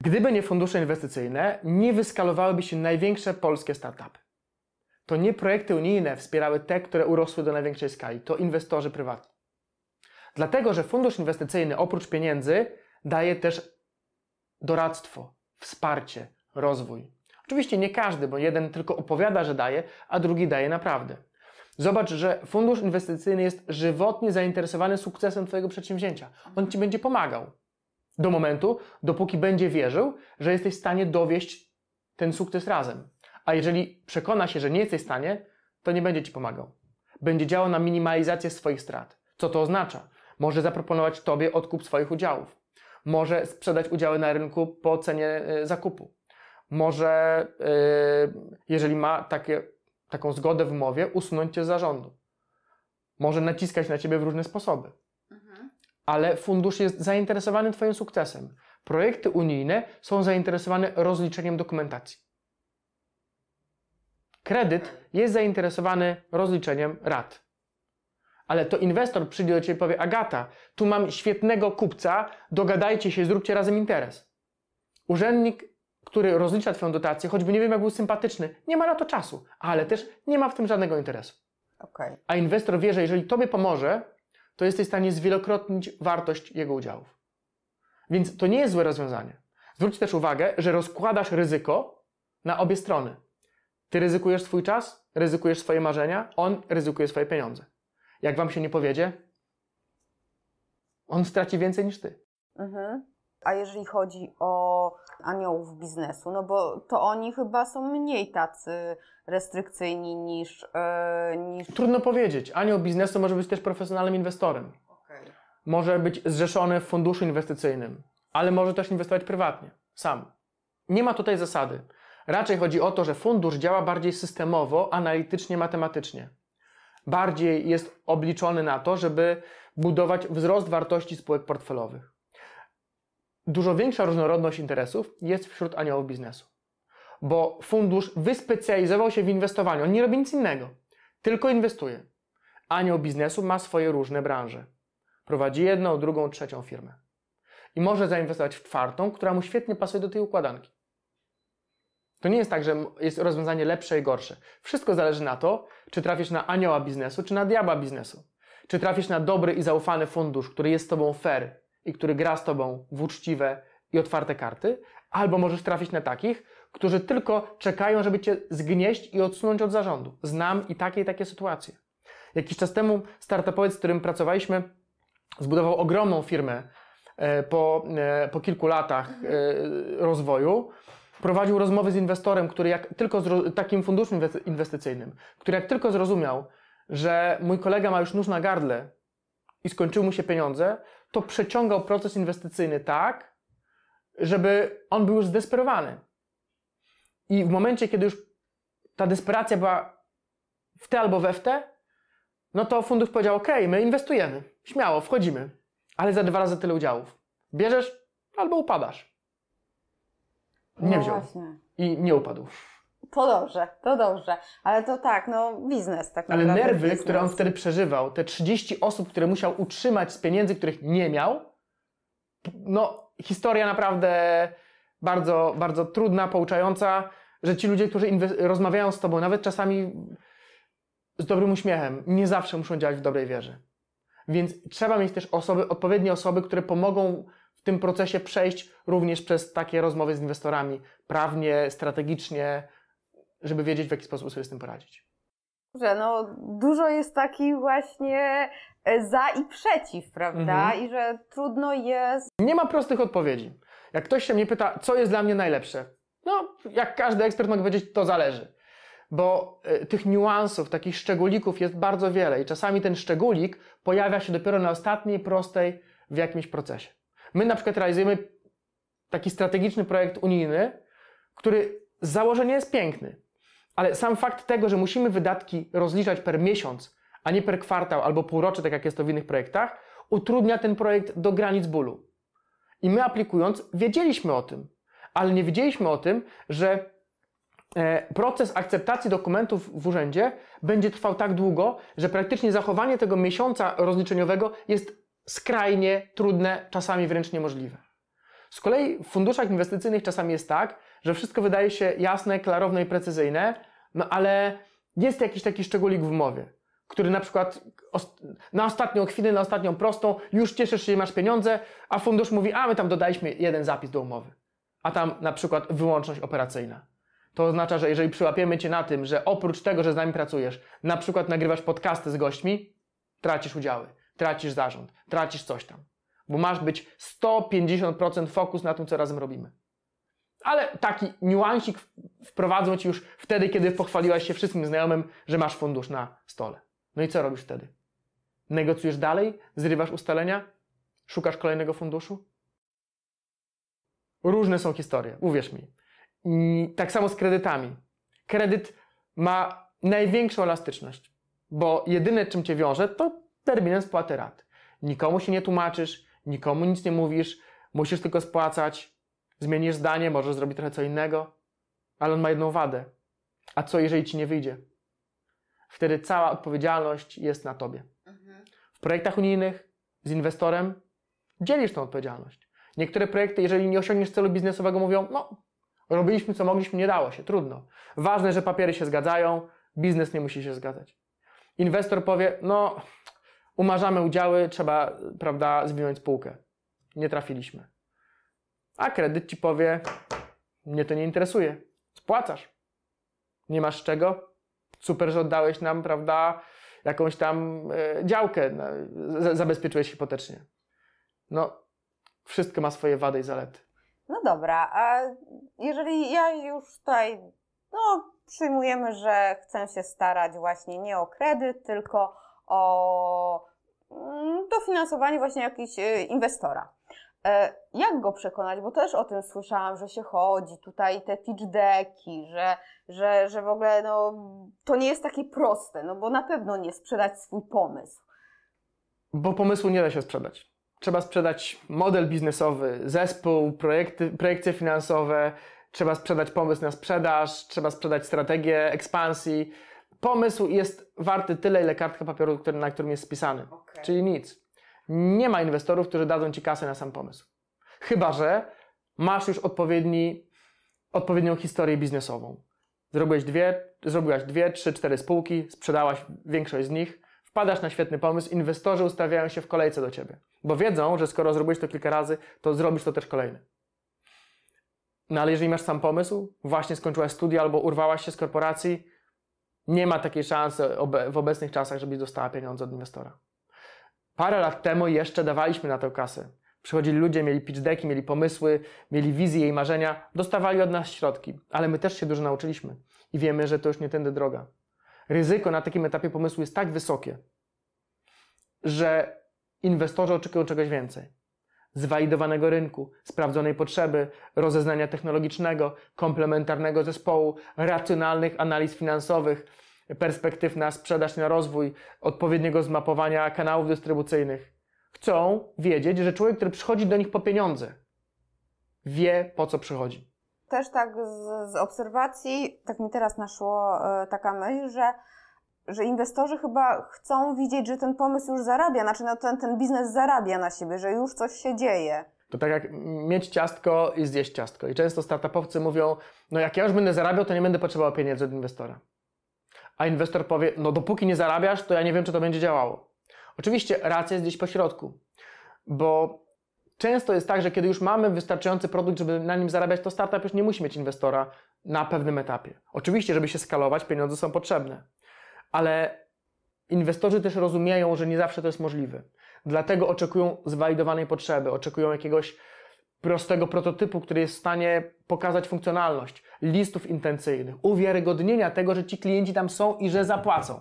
Gdyby nie fundusze inwestycyjne, nie wyskalowałyby się największe polskie startupy. To nie projekty unijne wspierały te, które urosły do największej skali, to inwestorzy prywatni. Dlatego, że fundusz inwestycyjny oprócz pieniędzy daje też doradztwo, wsparcie, rozwój. Oczywiście nie każdy, bo jeden tylko opowiada, że daje, a drugi daje naprawdę. Zobacz, że fundusz inwestycyjny jest żywotnie zainteresowany sukcesem Twojego przedsięwzięcia. On Ci będzie pomagał. Do momentu, dopóki będzie wierzył, że jesteś w stanie dowieść ten sukces razem. A jeżeli przekona się, że nie jesteś w stanie, to nie będzie Ci pomagał. Będzie działał na minimalizację swoich strat. Co to oznacza? Może zaproponować Tobie odkup swoich udziałów. Może sprzedać udziały na rynku po cenie e, zakupu. Może, e, jeżeli ma takie taką zgodę w umowie, usunąć cię z zarządu. Może naciskać na ciebie w różne sposoby. Mhm. Ale fundusz jest zainteresowany Twoim sukcesem. Projekty unijne są zainteresowane rozliczeniem dokumentacji. Kredyt jest zainteresowany rozliczeniem rat. Ale to inwestor przyjdzie do Ciebie i powie: Agata, tu mam świetnego kupca, dogadajcie się, zróbcie razem interes. Urzędnik który rozlicza Twoją dotację, choćby nie wiem, jak był sympatyczny, nie ma na to czasu, ale też nie ma w tym żadnego interesu. Okay. A inwestor wie, że jeżeli Tobie pomoże, to jesteś w stanie zwielokrotnić wartość jego udziałów. Więc to nie jest złe rozwiązanie. Zwróć też uwagę, że rozkładasz ryzyko na obie strony. Ty ryzykujesz swój czas, ryzykujesz swoje marzenia, on ryzykuje swoje pieniądze. Jak wam się nie powiedzie, on straci więcej niż ty. Mhm. A jeżeli chodzi o aniołów biznesu, no bo to oni chyba są mniej tacy restrykcyjni niż, yy, niż... Trudno powiedzieć. Anioł biznesu może być też profesjonalnym inwestorem. Okay. Może być zrzeszony w funduszu inwestycyjnym, ale może też inwestować prywatnie, sam. Nie ma tutaj zasady. Raczej chodzi o to, że fundusz działa bardziej systemowo, analitycznie, matematycznie. Bardziej jest obliczony na to, żeby budować wzrost wartości spółek portfelowych. Dużo większa różnorodność interesów jest wśród aniołów biznesu. Bo fundusz wyspecjalizował się w inwestowaniu. On nie robi nic innego, tylko inwestuje. Anioł biznesu ma swoje różne branże. Prowadzi jedną, drugą, trzecią firmę. I może zainwestować w czwartą, która mu świetnie pasuje do tej układanki. To nie jest tak, że jest rozwiązanie lepsze i gorsze. Wszystko zależy na to, czy trafisz na anioła biznesu, czy na diabła biznesu. Czy trafisz na dobry i zaufany fundusz, który jest z tobą fair i który gra z tobą w uczciwe i otwarte karty, albo możesz trafić na takich, którzy tylko czekają, żeby cię zgnieść i odsunąć od zarządu. Znam i takie i takie sytuacje. Jakiś czas temu startupowiec, z którym pracowaliśmy, zbudował ogromną firmę e, po, e, po kilku latach e, rozwoju. Prowadził rozmowy z inwestorem, który jak tylko takim funduszem inwestycyjnym, który jak tylko zrozumiał, że mój kolega ma już nóż na gardle i skończyły mu się pieniądze, to przeciągał proces inwestycyjny tak, żeby on był już zdesperowany. I w momencie, kiedy już ta desperacja była w te albo we w te, no to fundusz powiedział: OK, my inwestujemy, śmiało, wchodzimy, ale za dwa razy tyle udziałów. Bierzesz albo upadasz. Nie no wziął. Właśnie. I nie upadł. To dobrze, to dobrze. Ale to tak, no biznes tak Ale nerwy, biznes. które on wtedy przeżywał, te 30 osób, które musiał utrzymać z pieniędzy, których nie miał, no historia naprawdę bardzo, bardzo trudna, pouczająca, że ci ludzie, którzy rozmawiają z tobą, nawet czasami z dobrym uśmiechem, nie zawsze muszą działać w dobrej wierze. Więc trzeba mieć też osoby, odpowiednie osoby, które pomogą w tym procesie przejść również przez takie rozmowy z inwestorami, prawnie, strategicznie, żeby wiedzieć, w jaki sposób sobie z tym poradzić. Że no, dużo jest takich właśnie e, za i przeciw, prawda? Mhm. I że trudno jest. Nie ma prostych odpowiedzi. Jak ktoś się mnie pyta, co jest dla mnie najlepsze, no, jak każdy ekspert mogę powiedzieć, to zależy. Bo y, tych niuansów, takich szczególików jest bardzo wiele i czasami ten szczególik pojawia się dopiero na ostatniej prostej w jakimś procesie. My na przykład realizujemy taki strategiczny projekt unijny, który z założenia jest piękny, ale sam fakt tego, że musimy wydatki rozliczać per miesiąc, a nie per kwartał albo półrocze, tak jak jest to w innych projektach, utrudnia ten projekt do granic bólu. I my aplikując, wiedzieliśmy o tym, ale nie wiedzieliśmy o tym, że e, proces akceptacji dokumentów w urzędzie będzie trwał tak długo, że praktycznie zachowanie tego miesiąca rozliczeniowego jest skrajnie trudne, czasami wręcz niemożliwe. Z kolei w funduszach inwestycyjnych czasami jest tak, że wszystko wydaje się jasne, klarowne i precyzyjne, no ale jest jakiś taki szczególik w umowie, który na przykład na ostatnią chwilę, na ostatnią prostą już cieszysz się, masz pieniądze, a fundusz mówi, a my tam dodaliśmy jeden zapis do umowy, a tam na przykład wyłączność operacyjna. To oznacza, że jeżeli przyłapiemy Cię na tym, że oprócz tego, że z nami pracujesz, na przykład nagrywasz podcasty z gośćmi, tracisz udziały, tracisz zarząd, tracisz coś tam bo masz być 150% fokus na tym, co razem robimy. Ale taki niuansik wprowadzą ci już wtedy, kiedy pochwaliłaś się wszystkim znajomym, że masz fundusz na stole. No i co robisz wtedy? Negocjujesz dalej? Zrywasz ustalenia? Szukasz kolejnego funduszu? Różne są historie, uwierz mi. I tak samo z kredytami. Kredyt ma największą elastyczność, bo jedyne czym cię wiąże to terminem spłaty rat. Nikomu się nie tłumaczysz, nikomu nic nie mówisz, musisz tylko spłacać, zmienisz zdanie, możesz zrobić trochę co innego, ale on ma jedną wadę. A co jeżeli ci nie wyjdzie? Wtedy cała odpowiedzialność jest na tobie. W projektach unijnych z inwestorem dzielisz tą odpowiedzialność. Niektóre projekty, jeżeli nie osiągniesz celu biznesowego, mówią: No, robiliśmy co mogliśmy, nie dało się, trudno. Ważne, że papiery się zgadzają, biznes nie musi się zgadzać. Inwestor powie: No, umarzamy udziały, trzeba, prawda, zwinąć spółkę. Nie trafiliśmy. A kredyt ci powie, mnie to nie interesuje. Spłacasz. Nie masz czego? Super, że oddałeś nam, prawda, jakąś tam e, działkę, zabezpieczyłeś hipotecznie. No, wszystko ma swoje wady i zalety. No dobra, a jeżeli ja już tutaj, no, przyjmujemy, że chcę się starać właśnie nie o kredyt, tylko o mm, dofinansowanie właśnie jakiegoś e, inwestora. E, jak go przekonać? Bo też o tym słyszałam, że się chodzi, tutaj te pitch decki, że, że, że w ogóle no, to nie jest takie proste, no bo na pewno nie sprzedać swój pomysł. Bo pomysłu nie da się sprzedać. trzeba sprzedać model biznesowy, zespół, projekty, projekcje finansowe, trzeba sprzedać pomysł na sprzedaż, trzeba sprzedać strategię ekspansji. Pomysł jest warty tyle, ile kartka papieru, na którym jest spisany. Okay. Czyli nic. Nie ma inwestorów, którzy dadzą ci kasę na sam pomysł. Chyba, że masz już odpowiedni, odpowiednią historię biznesową. Zrobiłeś dwie, zrobiłaś dwie, trzy, cztery spółki, sprzedałaś większość z nich, wpadasz na świetny pomysł, inwestorzy ustawiają się w kolejce do ciebie, bo wiedzą, że skoro zrobiłeś to kilka razy, to zrobisz to też kolejny. No ale jeżeli masz sam pomysł, właśnie skończyłaś studia albo urwałaś się z korporacji, nie ma takiej szansy w obecnych czasach, żebyś dostała pieniądze od inwestora. Parę lat temu jeszcze dawaliśmy na tę kasę. Przychodzili ludzie, mieli pitch decki, mieli pomysły, mieli wizje i marzenia, dostawali od nas środki, ale my też się dużo nauczyliśmy i wiemy, że to już nie tędy droga. Ryzyko na takim etapie pomysłu jest tak wysokie, że inwestorzy oczekują czegoś więcej. Zwalidowanego rynku, sprawdzonej potrzeby, rozeznania technologicznego, komplementarnego zespołu, racjonalnych analiz finansowych, perspektyw na sprzedaż, na rozwój, odpowiedniego zmapowania kanałów dystrybucyjnych. Chcą wiedzieć, że człowiek, który przychodzi do nich po pieniądze, wie po co przychodzi. Też tak z, z obserwacji, tak mi teraz naszło e, taka myśl, że że inwestorzy chyba chcą widzieć, że ten pomysł już zarabia, znaczy no ten, ten biznes zarabia na siebie, że już coś się dzieje. To tak jak mieć ciastko i zjeść ciastko. I często startupowcy mówią, no jak ja już będę zarabiał, to nie będę potrzebował pieniędzy od inwestora a inwestor powie, no dopóki nie zarabiasz, to ja nie wiem, czy to będzie działało. Oczywiście racja jest gdzieś po środku, bo często jest tak, że kiedy już mamy wystarczający produkt, żeby na nim zarabiać, to startup już nie musi mieć inwestora na pewnym etapie. Oczywiście, żeby się skalować, pieniądze są potrzebne, ale inwestorzy też rozumieją, że nie zawsze to jest możliwe. Dlatego oczekują zwalidowanej potrzeby, oczekują jakiegoś prostego prototypu, który jest w stanie pokazać funkcjonalność, listów intencyjnych, uwiarygodnienia tego, że ci klienci tam są i że zapłacą,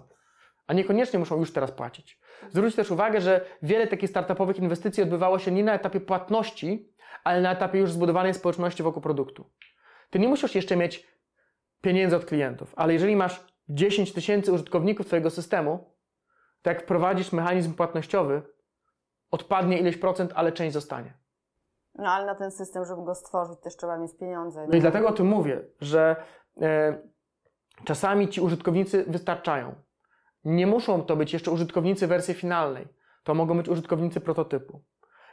a niekoniecznie muszą już teraz płacić. Zwróć też uwagę, że wiele takich startupowych inwestycji odbywało się nie na etapie płatności, ale na etapie już zbudowanej społeczności wokół produktu. Ty nie musisz jeszcze mieć pieniędzy od klientów, ale jeżeli masz 10 tysięcy użytkowników Twojego systemu, to jak wprowadzisz mechanizm płatnościowy, odpadnie ileś procent, ale część zostanie. No ale na ten system, żeby go stworzyć, też trzeba mieć pieniądze. No i dlatego o tym mówię, że e, czasami ci użytkownicy wystarczają. Nie muszą to być jeszcze użytkownicy wersji finalnej. To mogą być użytkownicy prototypu.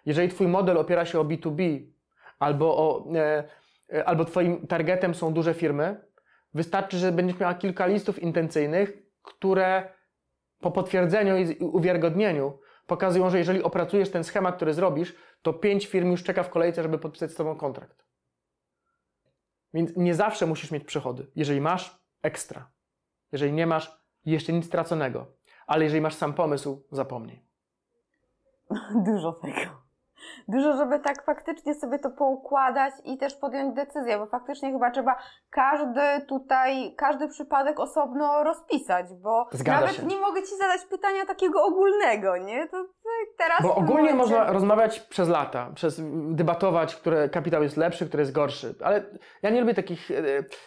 Jeżeli Twój model opiera się o B2B, albo, o, e, e, albo Twoim targetem są duże firmy, wystarczy, że będziesz miała kilka listów intencyjnych, które po potwierdzeniu i uwiarygodnieniu pokazują, że jeżeli opracujesz ten schemat, który zrobisz, to pięć firm już czeka w kolejce, żeby podpisać z Tobą kontrakt. Więc nie zawsze musisz mieć przychody. Jeżeli masz, ekstra. Jeżeli nie masz, jeszcze nic straconego. Ale jeżeli masz sam pomysł, zapomnij. Dużo tego dużo, żeby tak faktycznie sobie to poukładać i też podjąć decyzję, bo faktycznie chyba trzeba każdy tutaj, każdy przypadek osobno rozpisać, bo Zgadza nawet się. nie mogę Ci zadać pytania takiego ogólnego, nie? To teraz... Bo ogólnie momencie... można rozmawiać przez lata, przez debatować, który kapitał jest lepszy, który jest gorszy, ale ja nie lubię takich e,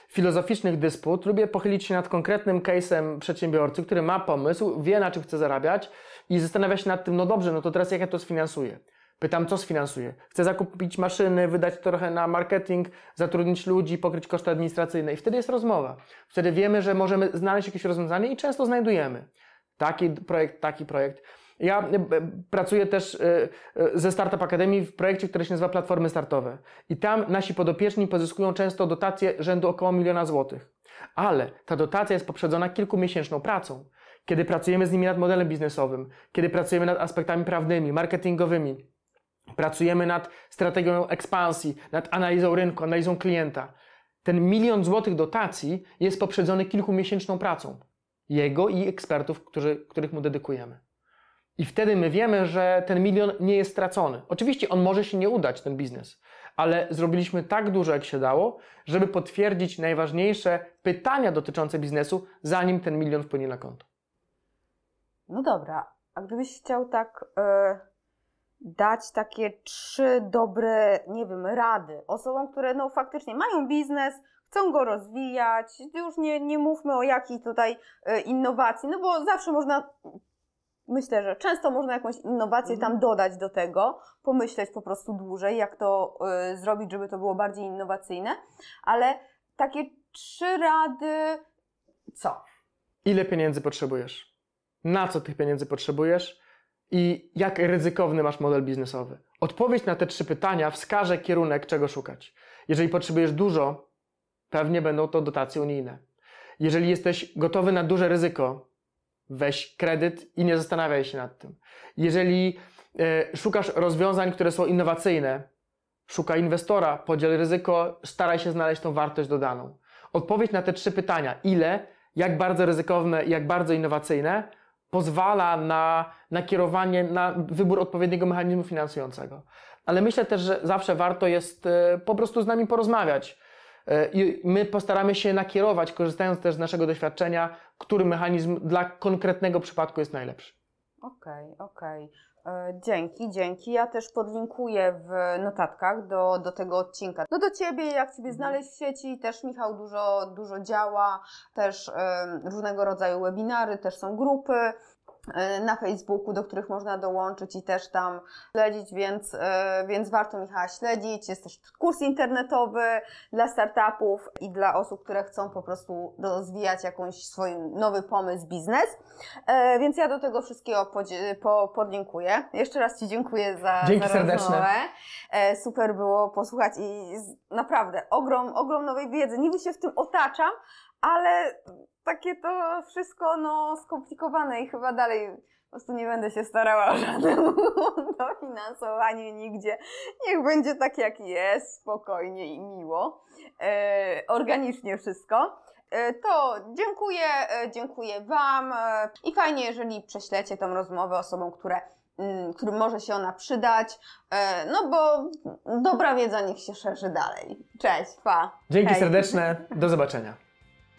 filozoficznych dysput, lubię pochylić się nad konkretnym case'em przedsiębiorcy, który ma pomysł, wie na czym chce zarabiać i zastanawia się nad tym, no dobrze, no to teraz jak ja to sfinansuję? Pytam, co sfinansuje? Chcę zakupić maszyny, wydać trochę na marketing, zatrudnić ludzi, pokryć koszty administracyjne. I wtedy jest rozmowa. Wtedy wiemy, że możemy znaleźć jakieś rozwiązanie i często znajdujemy. Taki projekt, taki projekt. Ja e, pracuję też e, e, ze Startup Akademii w projekcie, który się nazywa Platformy Startowe. I tam nasi podopieczni pozyskują często dotacje rzędu około miliona złotych. Ale ta dotacja jest poprzedzona kilkumiesięczną pracą. Kiedy pracujemy z nimi nad modelem biznesowym, kiedy pracujemy nad aspektami prawnymi, marketingowymi, Pracujemy nad strategią ekspansji, nad analizą rynku, analizą klienta. Ten milion złotych dotacji jest poprzedzony kilkumiesięczną pracą. Jego i ekspertów, którzy, których mu dedykujemy. I wtedy my wiemy, że ten milion nie jest stracony. Oczywiście on może się nie udać, ten biznes, ale zrobiliśmy tak dużo, jak się dało, żeby potwierdzić najważniejsze pytania dotyczące biznesu, zanim ten milion wpłynie na konto. No dobra, a gdybyś chciał tak. Yy dać takie trzy dobre, nie wiem, rady osobom, które no faktycznie mają biznes, chcą go rozwijać, już nie, nie mówmy o jakiej tutaj e, innowacji, no bo zawsze można myślę, że często można jakąś innowację tam dodać do tego, pomyśleć po prostu dłużej, jak to y, zrobić, żeby to było bardziej innowacyjne, ale takie trzy rady, co? Ile pieniędzy potrzebujesz? Na co tych pieniędzy potrzebujesz? I jak ryzykowny masz model biznesowy? Odpowiedź na te trzy pytania wskaże kierunek, czego szukać. Jeżeli potrzebujesz dużo, pewnie będą to dotacje unijne. Jeżeli jesteś gotowy na duże ryzyko, weź kredyt i nie zastanawiaj się nad tym. Jeżeli e, szukasz rozwiązań, które są innowacyjne, szukaj inwestora, podziel ryzyko, staraj się znaleźć tą wartość dodaną. Odpowiedź na te trzy pytania, ile, jak bardzo ryzykowne jak bardzo innowacyjne, pozwala na, na kierowanie, na wybór odpowiedniego mechanizmu finansującego. Ale myślę też, że zawsze warto jest e, po prostu z nami porozmawiać. E, I my postaramy się nakierować, korzystając też z naszego doświadczenia, który mechanizm dla konkretnego przypadku jest najlepszy. Okej, okay, okej. Okay. E, dzięki, dzięki. Ja też podlinkuję w notatkach do, do tego odcinka. No do Ciebie, jak Ciebie mhm. znaleźć w sieci, też Michał dużo, dużo działa, też różnego rodzaju webinary, też są grupy. E, na Facebooku, do których można dołączyć i też tam śledzić, więc, e, więc warto Michała śledzić. Jest też kurs internetowy dla startupów i dla osób, które chcą po prostu rozwijać jakąś swój nowy pomysł, biznes. E, więc ja do tego wszystkiego po, podlinkuję. Jeszcze raz Ci dziękuję za, Dzięki za serdeczne. Super było posłuchać i naprawdę ogrom, ogrom nowej wiedzy. Niby się w tym otaczam, ale takie to wszystko no, skomplikowane i chyba dalej po prostu nie będę się starała o żadne dofinansowanie nigdzie. Niech będzie tak jak jest, spokojnie i miło, e, organicznie wszystko. E, to dziękuję, e, dziękuję Wam e, i fajnie, jeżeli prześlecie tą rozmowę osobom, które, mm, którym może się ona przydać, e, no bo dobra wiedza niech się szerzy dalej. Cześć, pa! Dzięki Hej. serdeczne, do zobaczenia.